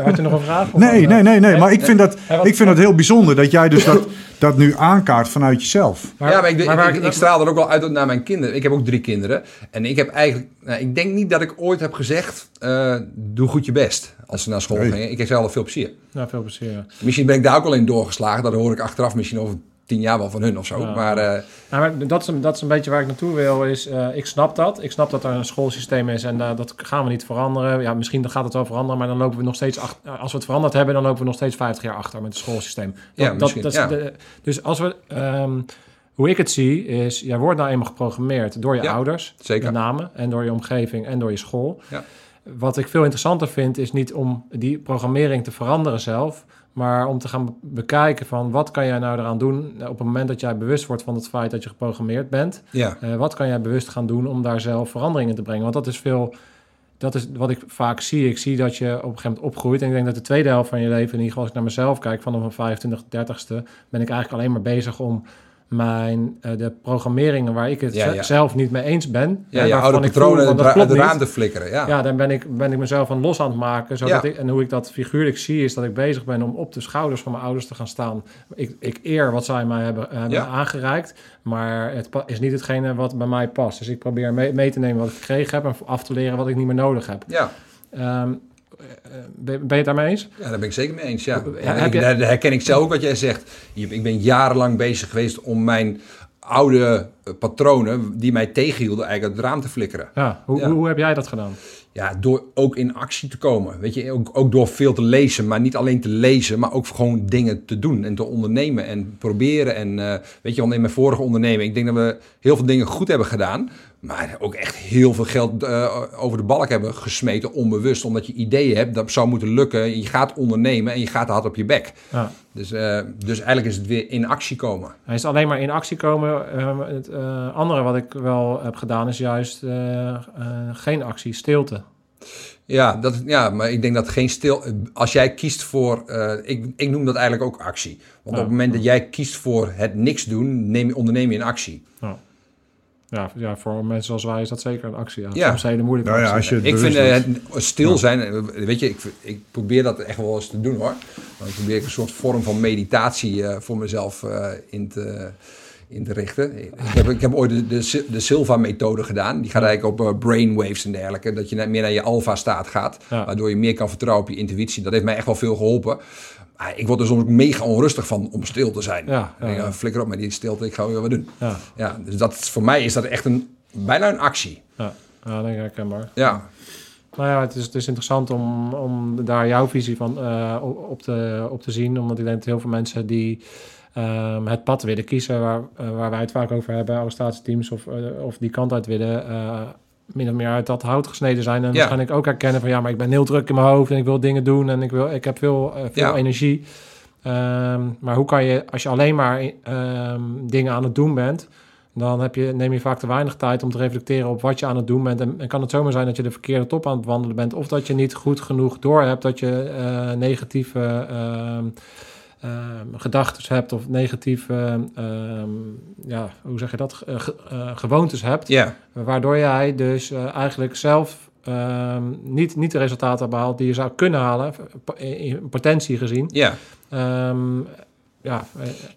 [laughs] Had je nog een vraag? Of Nee, nee, nee, nee. Maar ik vind dat, ik vind dat heel bijzonder dat jij dus dat, dat nu aankaart vanuit jezelf. ja, maar ik, ik, waar ik, ik straal er ook wel uit naar mijn kinderen. Ik heb ook drie kinderen. En ik heb eigenlijk... Nou, ik denk niet dat ik ooit heb gezegd... eh, doe goed je best als ze naar school Nee. gingen. Ik heb zelf veel plezier. Nou, veel plezier. ja. Misschien ben ik daar ook al in doorgeslagen. Dat hoor ik achteraf misschien over tien jaar wel van hun of zo. Ja. Maar eh, Nou, maar dat, is een, dat is een beetje waar ik naartoe wil. Is, eh, ik snap dat. Ik snap dat er een schoolsysteem is en eh, dat gaan we niet veranderen. Ja, misschien gaat het wel veranderen, maar dan lopen we nog steeds achter. Als we het veranderd hebben, dan lopen we nog steeds 50 jaar achter met het schoolsysteem. Ja, misschien, is ja. de- dus als we. ehm, hoe ik het zie, is jij wordt nou eenmaal geprogrammeerd door je ouders, zeker. met name, en door je omgeving en door je school. Ja. Wat ik veel interessanter vind, is niet om die programmering te veranderen zelf, maar om te gaan be- bekijken van wat kan jij nou eraan doen op het moment dat jij bewust wordt van het feit dat je geprogrammeerd bent. ja. Eh, wat kan jij bewust gaan doen om daar zelf verandering in te brengen? Want dat is veel. Dat is wat ik vaak zie. Ik zie dat je op een gegeven moment opgroeit. En ik denk dat de tweede helft van je leven, in ieder geval als ik naar mezelf kijk, vanaf mijn 25, 30ste, ben ik eigenlijk alleen maar bezig om mijn, eh, de programmeringen waar ik het Ja, ze- ja. zelf niet mee eens ben. ja, je oude patronen van, klopt de raam te flikkeren. Ja. Ja, dan ben ik, ben ik mezelf aan los aan het maken. Zodat Ja. ik, en hoe ik dat figuurlijk zie, is dat ik bezig ben om op de schouders van mijn ouders te gaan staan. Ik, ik eer wat zij mij hebben, hebben Ja. aangereikt, maar het is niet hetgene wat bij mij past. Dus ik probeer mee, mee te nemen wat ik gekregen heb en af te leren wat ik niet meer nodig heb. Ja. Ehm, eh, ben, ben je het daarmee eens? Ja, daar ben ik zeker mee eens. Ja. Je- daar, herken ik zelf ook wat jij zegt. Ik ben jarenlang bezig geweest om mijn oude eh, patronen, die mij tegenhielden, eigenlijk uit het raam te flikkeren. Ja. Hoe, Ja. Hoe, heb jij dat gedaan? Ja, door ook in actie te komen. Weet je, ook, ook door veel te lezen, maar niet alleen te lezen, maar ook gewoon dingen te doen en te ondernemen en proberen. En eh, weet je, want in mijn vorige onderneming, ik denk dat we heel veel dingen goed hebben gedaan, Maar ook echt heel veel geld uh, over de balk hebben gesmeten, onbewust. Omdat je ideeën hebt, dat zou moeten lukken. Je gaat ondernemen en je gaat hard op je bek. Ja. Dus, uh, dus eigenlijk is het weer in actie komen. Hij is alleen maar in actie komen. Uh, het andere wat ik wel heb gedaan is juist geen actie, stilte. Ja, dat, ja, maar ik denk dat geen stil. Als jij kiest voor. ik, ik noem dat eigenlijk ook actie. Want op het moment dat jij kiest voor het niks doen, neem, onderneem je in actie. Ja. Ja, ja, voor mensen zoals wij is dat zeker een actie. Ja, ja. Soms hele moeilijke nou ja, als je Ik vind het stil zijn, weet je, ik, ik probeer dat echt wel eens te doen hoor. Dan probeer ik een soort vorm van meditatie uh, voor mezelf uh, in te in te richten. Ik heb, ik heb ooit de, de, de Silva-methode gedaan. Die gaat eigenlijk op uh, brainwaves en dergelijke. Dat je meer naar je alfa-staat gaat. Waardoor je meer kan vertrouwen op je intuïtie. Dat heeft mij echt wel veel geholpen. Maar ik word er soms mega onrustig van om stil te zijn. Ja, ja, ja. Flikker op met die stilte, ik ga weer wat doen. Ja. Ja, dus dat, voor mij is dat echt een, bijna een actie. Ja, ja denk ik herkenbaar. Ja. Nou ja, het is, het is interessant om, om daar jouw visie van uh, op, te, op te zien. Omdat ik denk dat heel veel mensen die um, het pad willen kiezen... waar, uh, waar wij het vaak over hebben, arrestatieteams... of, uh, of die kant uit willen min of meer uit dat hout gesneden zijn. En ja. ik ook herkennen van ja, maar ik ben heel druk in mijn hoofd en ik wil dingen doen en ik, wil, ik heb veel, uh, veel energie. Um, maar hoe kan je, als je alleen maar um, dingen aan het doen bent, dan heb je, neem je vaak te weinig tijd om te reflecteren op wat je aan het doen bent. En, en kan het zomaar zijn dat je de verkeerde top aan het wandelen bent, of dat je niet goed genoeg doorhebt dat je uh, negatieve. Uh, gedachten hebt of negatieve, uh, ja, hoe zeg je dat, uh, gewoontes hebt. Yeah. Waardoor jij dus eh, eigenlijk zelf ehm, niet, niet de resultaten behaalt die je zou kunnen halen, in potentie gezien. Ja. ja,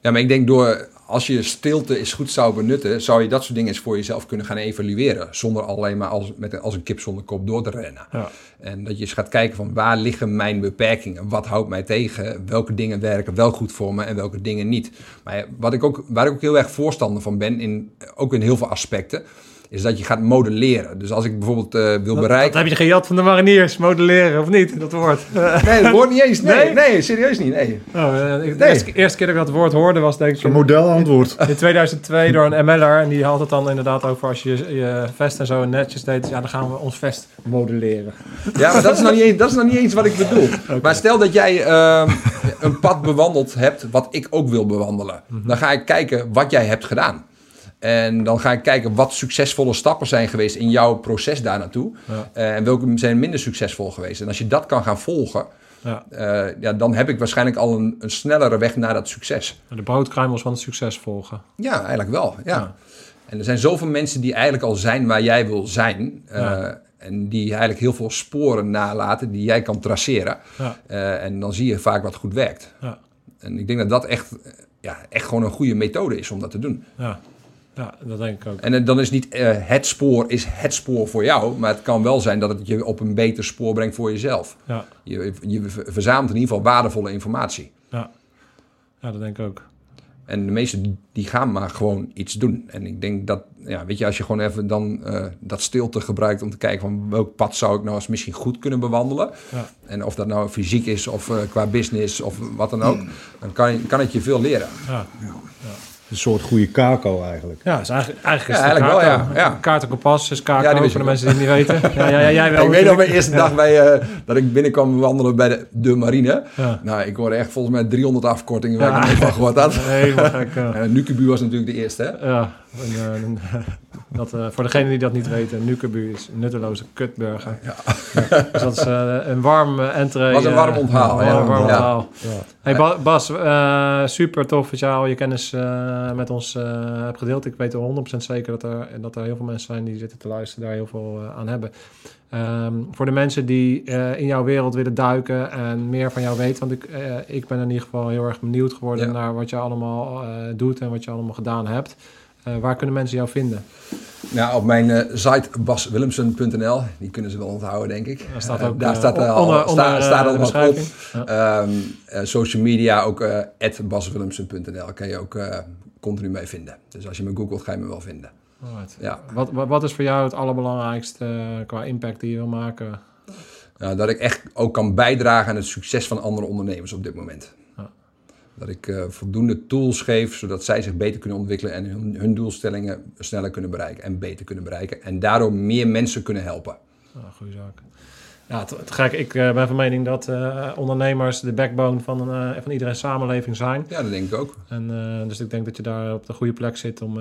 ja, maar ik denk door als je stilte eens goed zou benutten, zou je dat soort dingen eens voor jezelf kunnen gaan evalueren. Zonder alleen maar als, met, als een kip zonder kop door te rennen. Ja. En dat je eens gaat kijken van waar liggen mijn beperkingen? Wat houdt mij tegen? Welke dingen werken wel goed voor me en welke dingen niet? Maar wat ik ook, waar ik ook heel erg voorstander van ben, in, ook in heel veel aspecten is dat je gaat modelleren. Dus als ik bijvoorbeeld uh, wil dat, bereiken... Dat heb je gejat van de mariniers, modelleren, of niet, dat woord? nee, dat woord niet eens. Nee, nee? serieus niet, nee. Oh, uh, de eerste, eerste, keer dat ik dat woord hoorde was denk ik... Een modelantwoord. In 2002 door een MLR. En die had het dan inderdaad over als je je vest en zo netjes deed. Ja, dan gaan we ons vest modelleren. Ja, maar dat is nog niet [laughs] eens, dat is nog niet eens wat ik bedoel. Okay. Maar stel dat jij uh, een pad bewandeld hebt wat ik ook wil bewandelen. Mm -hmm. Dan ga ik kijken wat jij hebt gedaan. En dan ga ik kijken wat succesvolle stappen zijn geweest in jouw proces daar naartoe. Ja. Uh, en welke zijn minder succesvol geweest. En als je dat kan gaan volgen, ja. Uh, ja, dan heb ik waarschijnlijk al een, een, snellere weg naar dat succes. De broodkruimels van het succes volgen. Ja, eigenlijk wel. Ja. En er zijn zoveel mensen die eigenlijk al zijn waar jij wil zijn. Uh, en die eigenlijk heel veel sporen nalaten die jij kan traceren. en dan zie je vaak wat goed werkt. En ik denk dat dat echt, ja, echt gewoon een goede methode is om dat te doen. Ja. Ja, dat denk ik ook. En dan is niet uh, het spoor is het spoor voor jou, maar het kan wel zijn dat het je op een beter spoor brengt voor jezelf. Ja. Je, je verzamelt in ieder geval waardevolle informatie. Ja. ja, dat denk ik ook. En de meesten die gaan maar gewoon iets doen. En ik denk dat, ja, weet je, als je gewoon even dan uh, dat stilte gebruikt om te kijken van welk pad zou ik nou eens misschien goed kunnen bewandelen. Ja. En of dat nou fysiek is of uh, qua business of wat dan ook, dan kan, kan het je veel leren. Ja. ja. Een soort goede kako eigenlijk. Ja, is eigenlijk, eigenlijk, is ja, eigenlijk wel, ja. ja. Kaart kompas is kako, ja, voor de mensen die het niet weten. [laughs] Ja, ja, ja, jij wel. ik weet nog mijn eerste dag bij, uh, dat ik binnenkwam wandelen bij de, de marine. Nou, ik hoorde echt volgens mij 300 afkortingen waar ik niet van gehoord had. [laughs] Helemaal gek. [laughs] En Nukubu was natuurlijk de eerste, hè? Ja, en, uh, dat, uh, voor degenen die dat niet weten, Nukebu is een nutteloze kutburger. Ja. dus dat is uh, een warm entree. was een warm onthaal. ja, warm onthaal. Hey Bas, super tof dat je al je kennis met ons hebt gedeeld. Ik weet er 100% zeker dat er, dat er heel veel mensen zijn die zitten te luisteren, daar heel veel aan hebben. Um, voor de mensen die in jouw wereld willen duiken en meer van jou weten, want ik, ik ben in ieder geval heel erg benieuwd geworden naar wat je allemaal doet en wat je allemaal gedaan hebt. Uh, waar kunnen mensen jou vinden? Nou, op mijn uh, site baswillemsen.nl, die kunnen ze wel onthouden, denk ik. Daar staat ook uh, daar staat, al, onder, sta, staat op. Ja. Um, social media ook uh, baswillemsen.nl kan je ook continu mee vinden. Dus als je me googelt, ga je me wel vinden. Ja. Wat, wat, wat, is voor jou het allerbelangrijkste qua impact die je wil maken? dat ik echt ook kan bijdragen aan het succes van andere ondernemers op dit moment. Dat ik uh, voldoende tools geef, zodat zij zich beter kunnen ontwikkelen en hun, hun, doelstellingen sneller kunnen bereiken en beter kunnen bereiken. En daardoor meer mensen kunnen helpen. Ah, goede zaak. Ja, het, het gek. Ik uh, ben van mening dat uh, ondernemers de backbone van, uh, van iedere samenleving zijn. Ja, dat denk ik ook. En, dus ik denk dat je daar op de goede plek zit om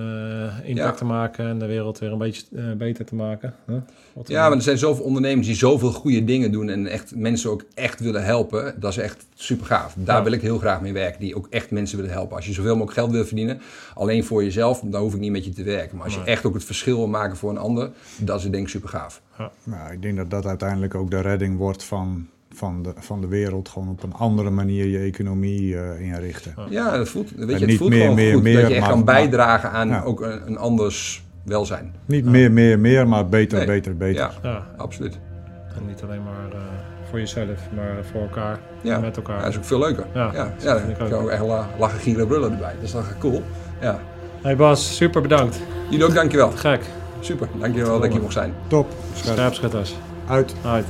impact ja. te maken en de wereld weer een beetje beter te maken. Huh? Ja, maar er zijn zoveel ondernemers die zoveel goede dingen doen en echt mensen ook echt willen helpen. Dat is echt super gaaf. Daar ja. wil ik heel graag mee werken, die ook echt mensen willen helpen. Als je zoveel mogelijk geld wil verdienen, alleen voor jezelf, dan hoef ik niet met je te werken. Maar als je echt ook het verschil wil maken voor een ander, dat is denk ik super gaaf. Ja. Nou, ik denk dat dat uiteindelijk ook de redding wordt van, van, de, van de wereld. Gewoon op een andere manier je economie uh, inrichten. Ja, dat voelt, weet je, het voelt meer, gewoon meer, goed meer, dat je echt maar, kan bijdragen aan ja. ook een, een, anders welzijn. Niet meer, meer, meer, maar beter, nee. beter, beter. Ja, absoluut. En niet alleen maar uh, voor jezelf, maar voor elkaar en met elkaar. Ja, dat is ook veel leuker. Ja, ja, ja dan kan je ook echt lachen, gieren, brullen erbij. Dat is toch cool. Ja. Hey Bas, super bedankt. Jullie ook, dankjewel. Gek. Super, dankjewel dat ik hier mocht zijn. Top. Scherpschutters. Uit. Uit.